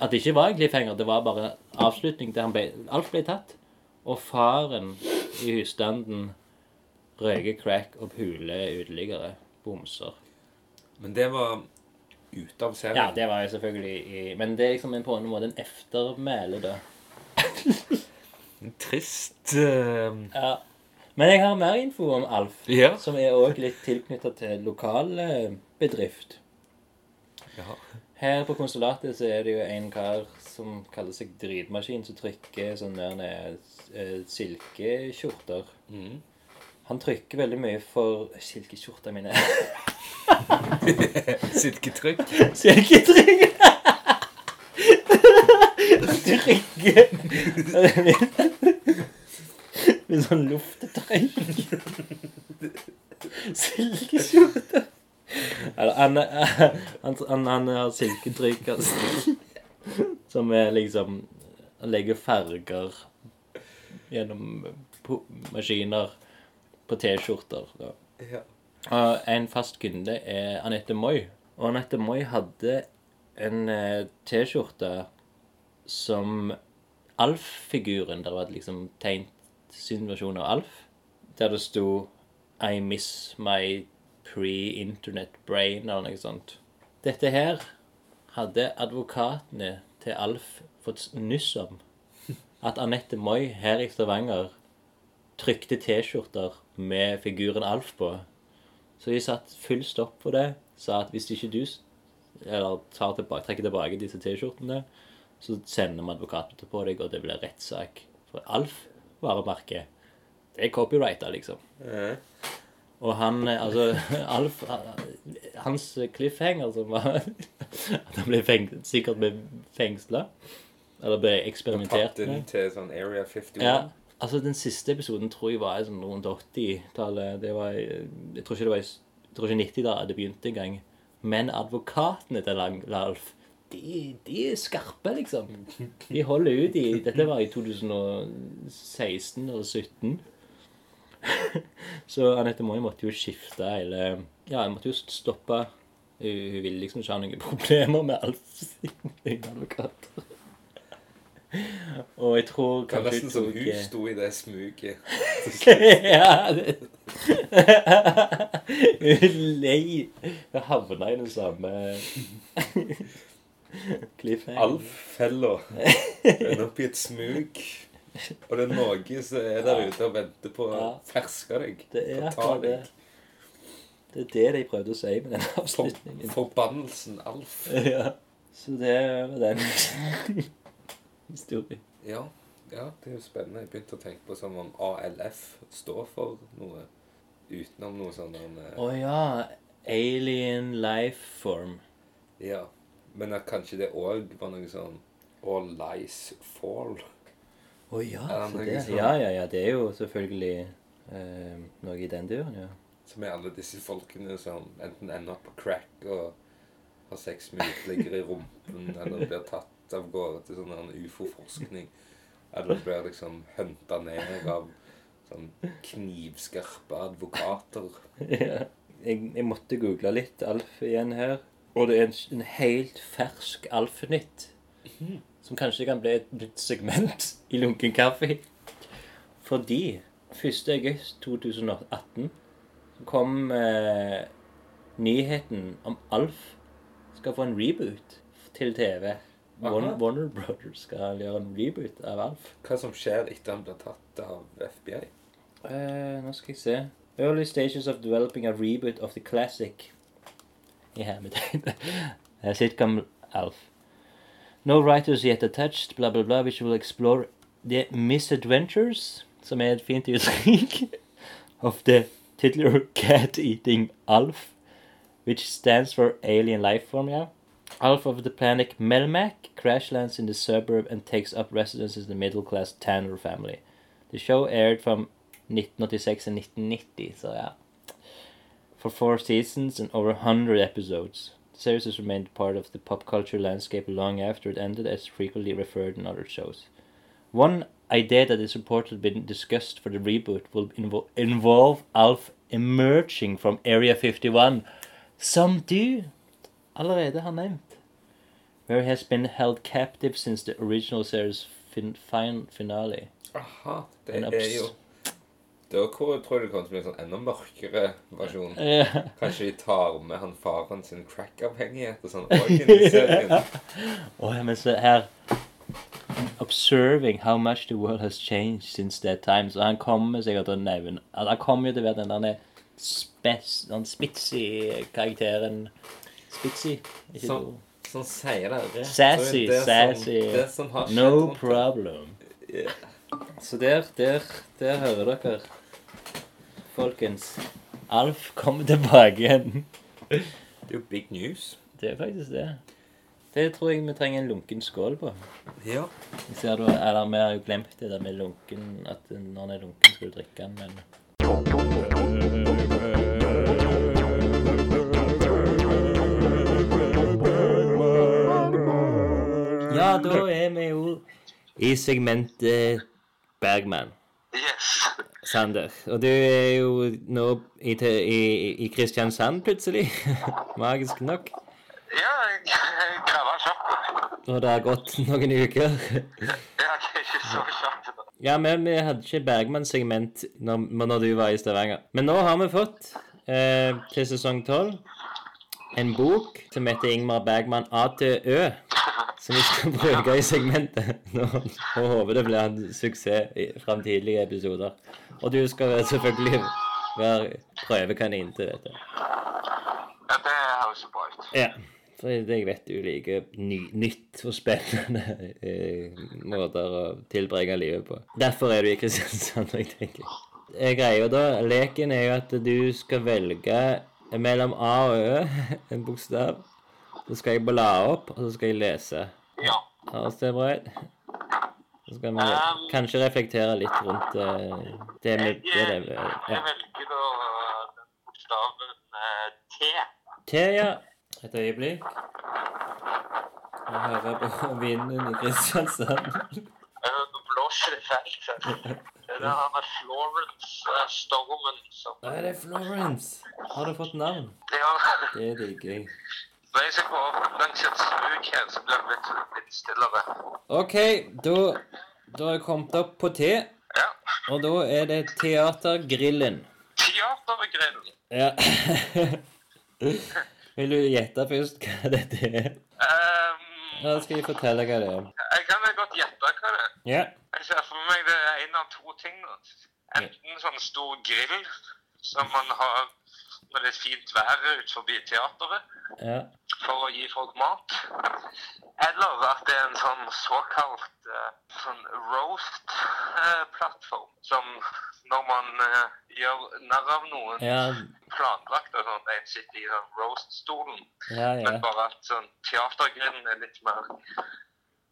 At det ikke var en cliffhanger, det var bare avslutning der han ble, alt ble tatt. Og faren i husstanden røyker crack og puler uteliggere. Bomser. Men det var ute av serien. Ja, det var jo selvfølgelig i Men det er liksom en på en måte en eftermæle, da. <laughs> Trist uh... Ja. Men jeg har mer info om Alf, Ja. som er òg litt tilknytta til lokal eh, bedrift. Ja. Her på konsulatet så er det jo en kar som kaller seg Dritmaskin, som trykker sånne der, eh, silkeskjorter. Mm. Han trykker veldig mye for Silkeskjorta mine. <laughs> Silketrykk. Silketrykk! Trykker Med sånn luftetrykk. Silkeskjorte. Eller, han, han, han, han har silketrykk, altså. Som er liksom Han legger farger gjennom maskiner på T-skjorter. Ja. Og en fast kunde er Anette Moi. Og Anette Moi hadde en eh, T-skjorte som Alf-figuren Der var det liksom tegnet sin versjon av Alf. Der det sto I miss my pre-internet brain, eller noe sånt. Dette her hadde advokatene til Alf fått nyss om. At Anette Moi her i Stavanger trykte T-skjorter med figuren Alf på. Så de satt full stopp på det. Sa at hvis ikke du eller tilbake, trekker tilbake disse T-skjortene, så sender vi advokater på deg, og det blir rettssak. For Alf varemerke, det er copyrighta, liksom. Og han eh, Altså, <laughs> Alf Hans cliffhanger som var <laughs> At han ble feng, sikkert ble fengsla. Eller ble eksperimentert med. Tatt inn til sånn Area 51. Ja, altså Den siste episoden tror jeg var sånn rundt 80-tallet. Det Jeg tror ikke det var jeg tror ikke 90 da det begynte engang. Men advokatene til Lalf, de, de er skarpe, liksom. De holder ut i Dette var i 2016 eller 2017. <laughs> Så Anette Moi måtte jo skifte hele Ja, jeg måtte jo stoppe. Hun ville liksom ikke ha noen problemer med Alf sine advokater. Og jeg tror Det var nesten som hun eh, sto i det smuget. <laughs> ja, det Nei. Jeg havna i den samme <laughs> cliffhanger. Alf-fella. ender er oppi et smug. Og det er noe som er der ute og venter på å ferske deg. Det er akkurat det. Det er det de prøvde å si med den For, avslutningen. forbannelsen Alf. Ja. Så det var den <laughs> historien. Ja, ja, det er jo spennende. Jeg begynte å tenke på som om ALF står for noe utenom noe sånn Å oh, ja. Alien life form. Ja. Men at kanskje det òg var noe sånn All lies fall. Å oh, Ja, det, ja, ja, ja. Det er jo selvfølgelig eh, noe i den duren, ja. Som er alle disse folkene som enten ender opp på crack og har sex med uteligger i rumpen, eller blir tatt av gårde til sånn ufo-forskning, eller blir liksom hunta ned av sånn knivskarpe advokater. ja. Jeg, jeg måtte google litt Alf igjen her. Og det er en, en helt fersk Alf-nytt. Som kanskje kan bli et nytt segment i Lunken kaffe. Fordi 1. august 2018 kom eh, nyheten om Alf skal få en reboot til TV. Warner. Warner Brothers skal gjøre en reboot av Alf. Hva som skjer etter han blir tatt av FBI? Eh, nå skal jeg se. Early stages of developing a reboot of the classic i hermetegn. <laughs> Sitcom Alf. No writers yet attached, bla bla bla, which will explore the misadventures, som er et fint uttrykk, <laughs> of the titular <laughs> cat-eating Alf, which stands for alien life form, yeah. Alf of the planet Melmac crash lands in the suburb and takes up residence in the middle-class Tanner family. The show aired from 1986 and 1990, so yeah. For four seasons and over 100 episodes. The series has remained part of the pop culture landscape long after it ended, as frequently referred in other shows. One idea that is reportedly been discussed for the reboot will invo- involve Alf emerging from Area 51, som du allerede har nevnt, Mary has been held captive since the original series fin- fin- finale. Aha, det er jo Da tror jeg det kommer til å bli en sånn enda mørkere versjon. <laughs> Ja. Kanskje de tar med han faren sin crack-avhengighet og sånn òg inn i serien. <laughs> Ja, men se her Observing how much the world has changed since that time. Så han kommer sikkert til å nevne Han kommer jo til å være den der spes, den spitsy karakteren Spitsy? Ikke Som- noe. Sånn sier det. Sassy, Det som- sassy. Det som har skjedd No rundt problem. Ja. Så der, der, der hører dere, folkens. Alf kommer tilbake igjen. Det er jo big news. Det er faktisk det. Det tror jeg vi trenger en lunken skål på. Ja. Jeg ser du, eller Vi har jo glemt det der med lunken, at når den er lunken, skal du drikke den, men da er vi jo i segmentet Bergman. Yes. Sander. Og du er jo nå i, i, i Kristiansand plutselig. <laughs> Magisk nok. Ja, jeg graver kjapt. Og det har gått noen uker. <laughs> Ja, det er ikke så kjapt. Ja, men vi hadde ikke Bergman-segment når, når du var i Stavanger. Men nå har vi fått, eh, til sesong 12, en bok som heter Ingmar Bergman A til Ø. <laughs> Som vi skal bruke i segmentet. Nå, håper det blir en suksess i framtidige episoder. Og du skal selvfølgelig være prøvekanin til dette. Ja, det høres jo bra ut. Ja. For jeg vet du liker ny, nytt og spennende eh, måter å tilbringe livet på. Derfor er du i Kristiansand, jeg tenker. Eh, Greia da, leken er jo at du skal velge mellom A og Ø, en bokstav. Så skal jeg bla opp, og så skal jeg lese. Ja. Høres det bra ut? Så skal vi Um, kanskje reflektere litt rundt uh, det med Jeg, det, det, ja. jeg velger da den bokstaven uh, T. T, ja. Et øyeblikk. Jeg hører på <laughs> vinden i Kristiansand. Eh, Nå blåser det her. Det er han er Florence-stormen som Nei, det er Florence. Har du fått navn? Ja, Det digger jeg. Når jeg skal gå opp langs et smug her, så blir det litt vindstillere. OK, da, da har jeg kommet opp på T, Ja. og da er det Teatergrillen. Teatergrillen. Ja. <laughs> Vil du gjette først hva dette er? Um, Ja, skal jeg fortelle hva det er. jeg kan vel godt gjette hva det er. Ja. Jeg ser for meg det er en av to ting. Enten sånn stor grill som man har når det er fint vær ut forbi teateret, ja. for å gi folk mat. Eller at det er en sånn såkalt eh, sånn roast-plattform. som når man eh, gjør narr av noen Ja, planlagt og sånn, en sitter i den roast-stolen. ja. ja. Men bare at sånn teatergrillen er litt mer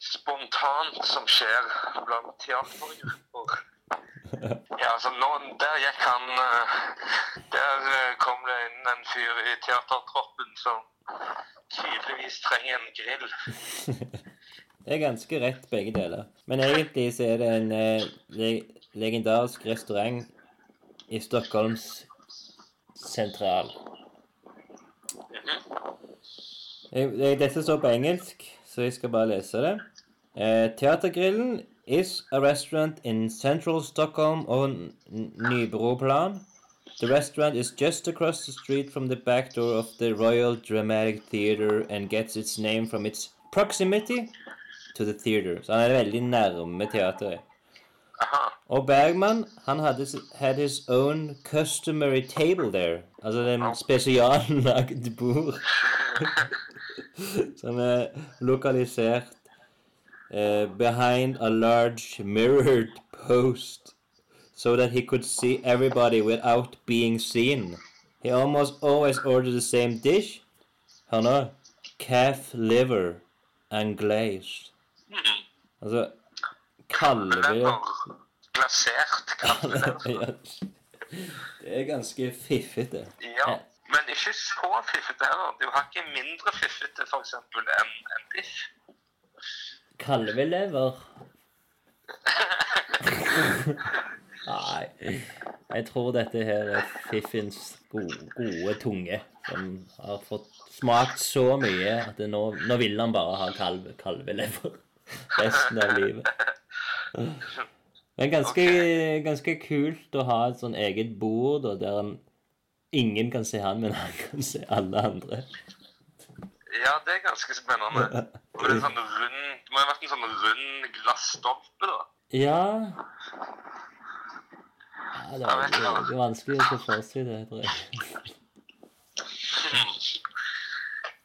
spontant som skjer blant teatergrupper. Ja, altså nå, der gikk han eh, Der eh, kom det inn en fyr i teatertroppen som tydeligvis trenger en grill. Det er ganske rett begge deler. Men egentlig så er det en eh, le legendarisk restaurant i Stockholms sentral. Jeg- jeg- Dette står på engelsk, så jeg skal bare lese det. Eh, Teatergrillen is a restaurant in central Stockholm on Nybroplan. The restaurant is just across the street from the back door of the Royal Dramatic Theatre and gets its name from its proximity to the theatre. Så han er veldig nærme teateret. Og Bergman han hadde had his own customary table there. Altså den spesiallagde bord. <laughs> Som er lokalisert eh, behind a large mirrored post. So that he could see everybody without being seen. He almost always ordered the same dish. Nå. Calf liver and glazed. Altså kalve... Lever glasert, kaller <laughs> det. Er ganske fiffete. Ja, men ikke så fiffete heller. Du har ikke mindre fiffete eksempel enn en biff. Kalvelever? Nei. Jeg tror dette her er Fiffins gode, gode tunge, som har fått smakt så mye at nå, nå vil han bare ha kalve, kalvelever resten av livet. Men ganske, ganske kult å ha et sånn eget bord da, der ingen kan se han, men han kan se alle andre. Ja, det er ganske spennende. Og det, er sånn rund, det må ha vært en sånn rund glasstolpe, da. Ja. ja det, det er vanskelig å forestille for det, tror jeg. <laughs>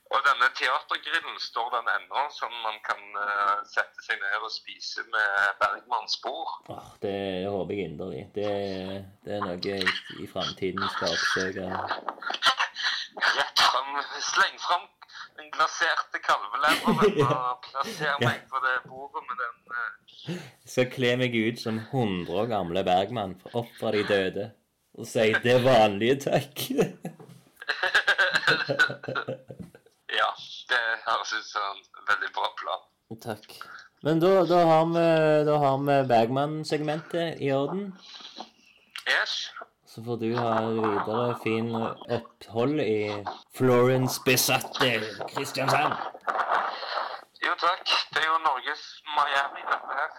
Og denne teatergrillen, står den ennå, som man kan uh, sette seg ned og spise med Bergmanns bord? Åh, det håper jeg inderlig. Det, det er noe jeg i framtiden skal oppsøke. <laughs> Rett fram, sleng fram den glaserte kalveleveren <laughs> og plasser meg på det bordet med den eh, Jeg skal kle meg ut som 100 år gamle Bergman opp fra de døde og si 'det vanlige, takk'. <laughs> Ja, det høres ut som en veldig bra plan. takk. Men da, da har vi, vi Bergman-segmentet i orden. Yes. Så får du ha videre fin opphold i Florence besatte Kristiansand. Jo takk. Det er jo Norges Miami, dette her.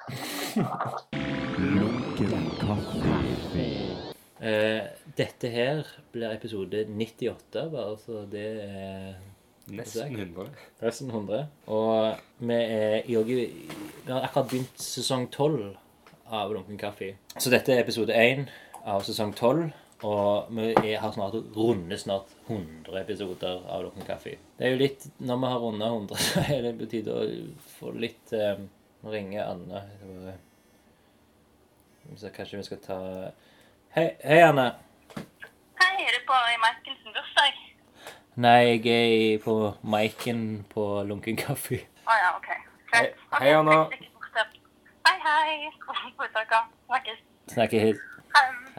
Lunken kaffe. Eh, dette her blir episode 98, bare så det er Nesten 100. Nesten 100. Og vi er i Vi har akkurat begynt sesong 12 av Lunken kaffe. Så dette er episode 1 av sesong 12. Og vi er, har snart rundet snart 100 episoder av Lukken kaffe. Det er jo litt Når vi har runda <laughs> 100, så er det på tide å få litt eh, Nå ringer Anne. Så kanskje vi skal ta Hei, hei Anne. Hei, er du på i Michaels bursdag? Nei, jeg er på Maiken på Lunken kaffe. Å ja, OK. Hei, Greit. hei, Anna. Hei, hei. Snakkes. Snakkes.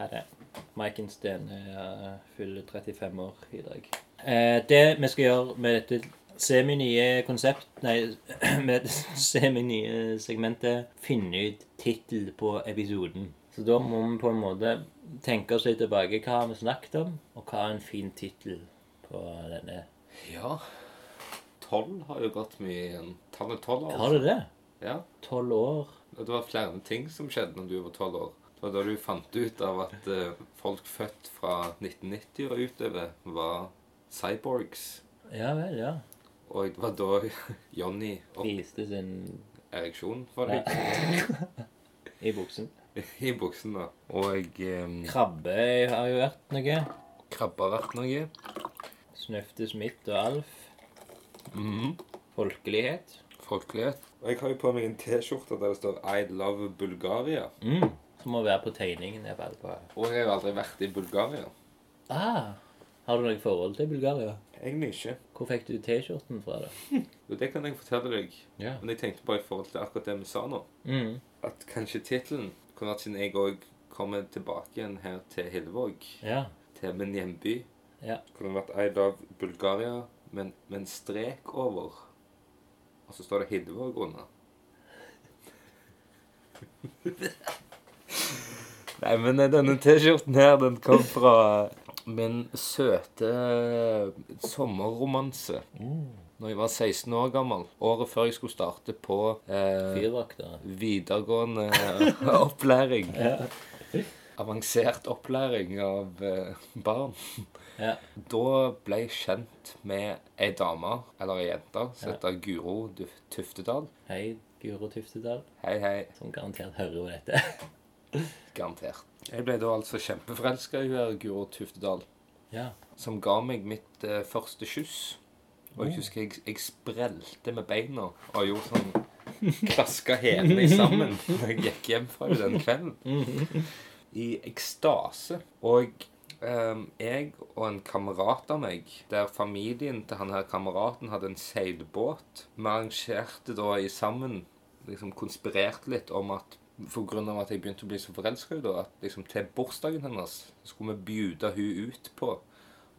Snakker hit. Ha det. Her er Maiken. Fyller 35 år i dag. Eh, det vi skal gjøre med dette Semi-nye konsept Nei, <clears throat> med semi-nye segmentet finne ut tittel på episoden. Så da må vi på en måte tenke oss litt tilbake. Hva har vi snakket om, og hva er en fin tittel på denne? Ja. Tolv har jo gått mye. Tallet tolv år. Har du det? Ja. Tolv år? Det var flere ting som skjedde når du var tolv år. Det var da du fant ut av at eh, folk født fra 1990 og utover var cyborgs. Ja vel, ja. Og det var da Johnny og Viste sin ereksjon for deg <laughs> i buksen. <laughs> i buksen. da. Og um... Krabbe har jo vært noe. krabbe har vært noe. Snøfte Smith og Alf. Mhm. Folkelighet. Folkelighet. Og jeg har jo på meg en T-skjorte der det står 'I love Bulgaria'. Mm. Som må være på tegningen. jeg er på. Og jeg har aldri vært i Bulgaria. Ah, har du noe forhold til Bulgaria? Egentlig ikke. Hvor fikk du T-skjorten fra? da? <laughs> Jo, det kan jeg fortelle deg. Ja. Men jeg tenkte bare i forhold til akkurat det vi sa nå. Mm. At kanskje tittelen kunne vært siden jeg òg kommer tilbake igjen her til Hillevåg, Ja. til min hjemby. Ja. Kunne vært I love Bulgaria, men med en strek over. Og så står det Hillevåg under. <laughs> Nei, men denne T-skjorten her, den kom fra min søte sommerromanse. Når jeg var 16 år gammel. Året før jeg skulle starte på eh, videregående <laughs> opplæring. Avansert opplæring av eh, barn. Ja. Da ble jeg kjent med ei dame, eller ei jente, som Ja. heter Guro Tuftedal. Hei, Guro Tuftedal, Hei, hei. som garantert hører jo dette. Garantert. Jeg ble da altså kjempeforelska i hun Guro Tuftedal, Ja. som ga meg mitt eh, første kyss. Og jeg husker jeg, jeg sprelte med beina og gjorde sånn Klaska hælene sammen når jeg gikk hjem fra henne den kvelden. I ekstase. Og Um, jeg og en kamerat av meg, der familien til han her kameraten hadde en seilbåt Vi arrangerte da i sammen liksom konspirerte litt om at for grunn av at jeg begynte å bli så forelska i henne, at liksom til bursdagen hennes skulle vi bjude hun ut på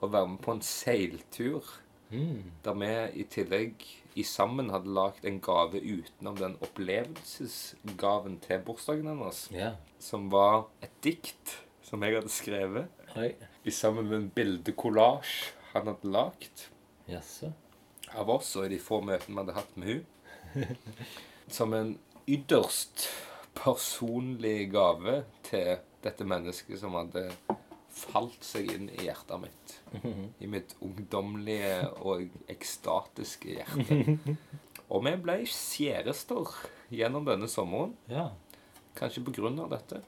å være med på en seiltur. Der vi i tillegg i sammen hadde lagd en gave utenom den opplevelsesgaven til bursdagen hennes, Yeah. som var et dikt som jeg hadde skrevet, Oi. i sammen med en bildekollasj han hadde lagd Yes. av oss og i de få møtene vi hadde hatt med hun <laughs> Som en ytterst personlig gave til dette mennesket som hadde falt seg inn i hjertet mitt. I mitt ungdommelige og ekstatiske hjerte. <laughs> Og vi ble kjærester gjennom denne sommeren. Ja. Kanskje på grunn av dette.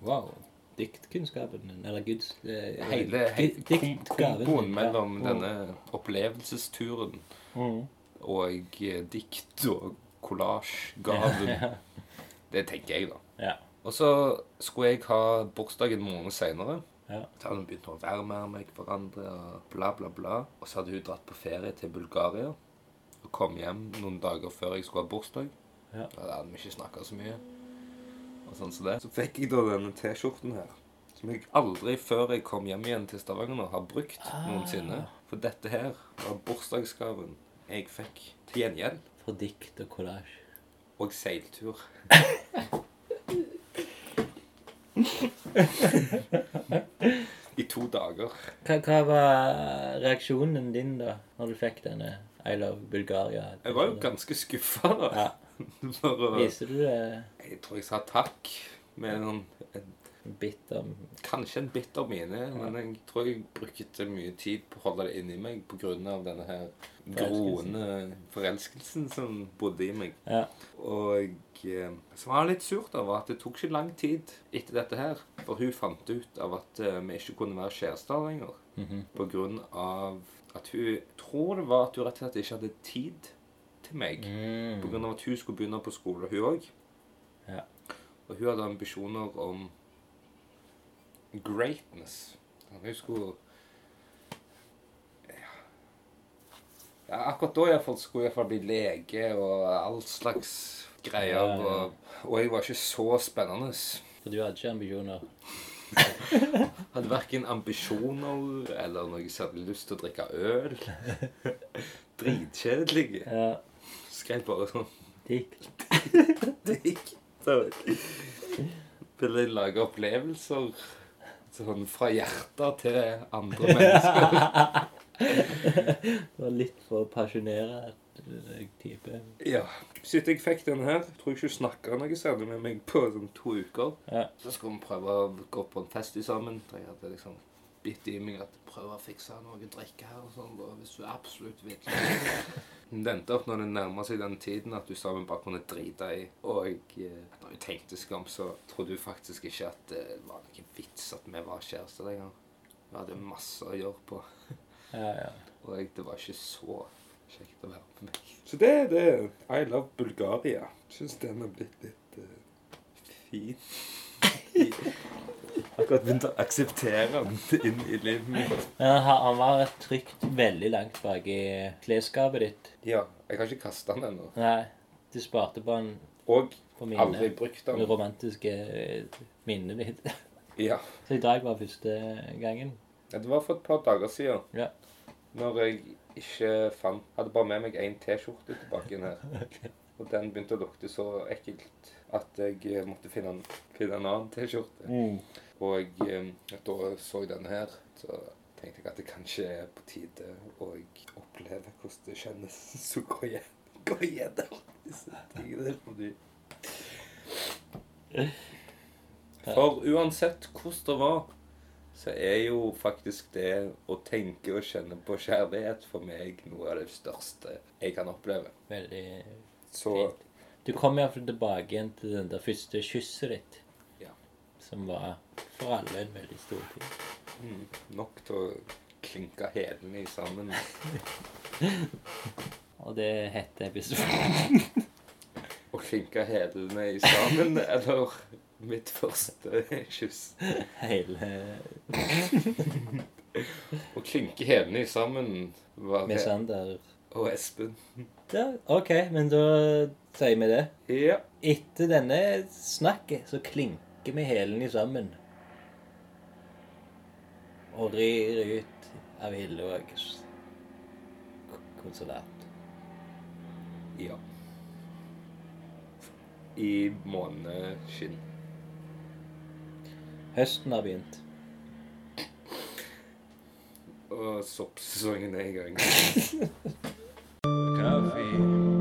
Wow. Diktkunnskapen din, eller Guds eh, Hele, hele komboen mellom ja. Mm. denne opplevelsesturen Mm. og eh, dikt og kollasjgaven. <laughs> Ja. Det tenker jeg, da. Ja. Og så skulle jeg ha bursdag en måned seinere. Ja. Så hadde hun begynt å være med meg hverandre og bla, bla, bla. Og så hadde hun dratt på ferie til Bulgaria og kom hjem noen dager før jeg skulle ha bursdag. Ja. Da hadde vi ikke snakka så mye. Og sånn som det. Så fikk jeg da denne T-skjorten her. Som jeg aldri før jeg kom hjem igjen til Stavanger nå, har brukt noensinne. For dette her var bursdagsgaven jeg fikk til gjengjeld. For dikt og kollasj. Og seiltur. I to dager. Hva, hva var reaksjonen din da, når du fikk denne I love Bulgaria? Jeg var jo ganske skuffa, da. Ja. <laughs> Viste du det jeg tror jeg sa takk med en, en, bitter kanskje en bitter mine, men jeg tror jeg brukte mye tid på å holde det inni meg pga. denne her groende forelskelsen som bodde i meg. Ja. Og eh, som var litt surt, var at det tok ikke lang tid etter dette her, for hun fant ut av at eh, vi ikke kunne være kjærester lenger. På grunn av at hun tror det var at hun rett og slett ikke hadde tid til meg. Mm. Av at hun skulle begynne på skole, hun òg. Ja. Og hun hadde ambisjoner om greatness. Jeg husker ja. ja, Akkurat da jeg skulle jeg i hvert fall bli lege og all slags greier. Og, og jeg var ikke så spennende. For du hadde ikke ambisjoner? <laughs> Hadde verken ambisjoner eller noe særlig lyst til å drikke øl. <laughs> Dritkjedelig. Ja. Skrev bare sånn Dikt. <laughs> Dikt. Ville lage opplevelser sånn fra hjertet til andre mennesker. <laughs> Det var litt for pasjonert eh, type. Ja. Siden jeg fikk den her, tror jeg ikke du snakka noe særlig med meg på sånn to uker. Ja. Så skulle vi prøve å gå på en fest sammen. da jeg hadde liksom bitt i meg at prøver å fikse noe å drikke her og sånn. Hvis du absolutt vil. Men Det endte opp når det nærma seg den tiden at du sa vi bare kunne drite i. Og eh, når jeg tenkte skam, så trodde du faktisk ikke at det var noen vits at vi var kjærester lenger. Vi hadde masse å gjøre på. Ja, ja. <laughs> Og jeg, det var ikke så kjekt å være med meg. Så det er det. I love Bulgaria. Syns den har blitt litt uh, fin. <laughs> Akkurat begynt å akseptere den inn i livet mitt. Ja, han, han var trygt veldig langt bak i klesskapet ditt. Ja, jeg har ikke kasta den ennå. Nei, du sparte på han Og på aldri minnet. brukt Det romantiske eh, minnet ditt. <laughs> Ja. Så i dag var første gangen. Ja, Det var for et par dager siden. Ja. Når jeg ikke fant Hadde bare med meg én T-skjorte tilbake inn her. <laughs> Og den begynte å lukte så ekkelt at jeg måtte finne en, finne en annen T-skjorte. Og eh, da så jeg den her, så tenkte jeg at det kanskje er på tide å oppleve hvordan det kjennes <laughs> å gå gjennom disse tingene. Fordi For uansett hvordan det var, så er jo faktisk det å tenke og kjenne på kjærlighet for meg noe av det største jeg kan oppleve. Veldig Så fint. Du kom iallfall tilbake igjen til den der første kysset ditt. Som var for alle en veldig stor ting. mm, nok til å klinke hælene i sammen. <laughs> Og det heter episoden. <laughs> Å klinke hælene i sammen, eller mitt første kyss. Hele <laughs> Å klinke hælene i sammen var med. Sander. Og Espen. Ja, OK, men da sier vi det. Ja. Etter denne snakket så klinker vi hælene sammen. Og rir ut av Hillevågs konsulat. ja. I måneskinn. Høsten har begynt. Og soppsesongen er i gang. <laughs> Kaffe.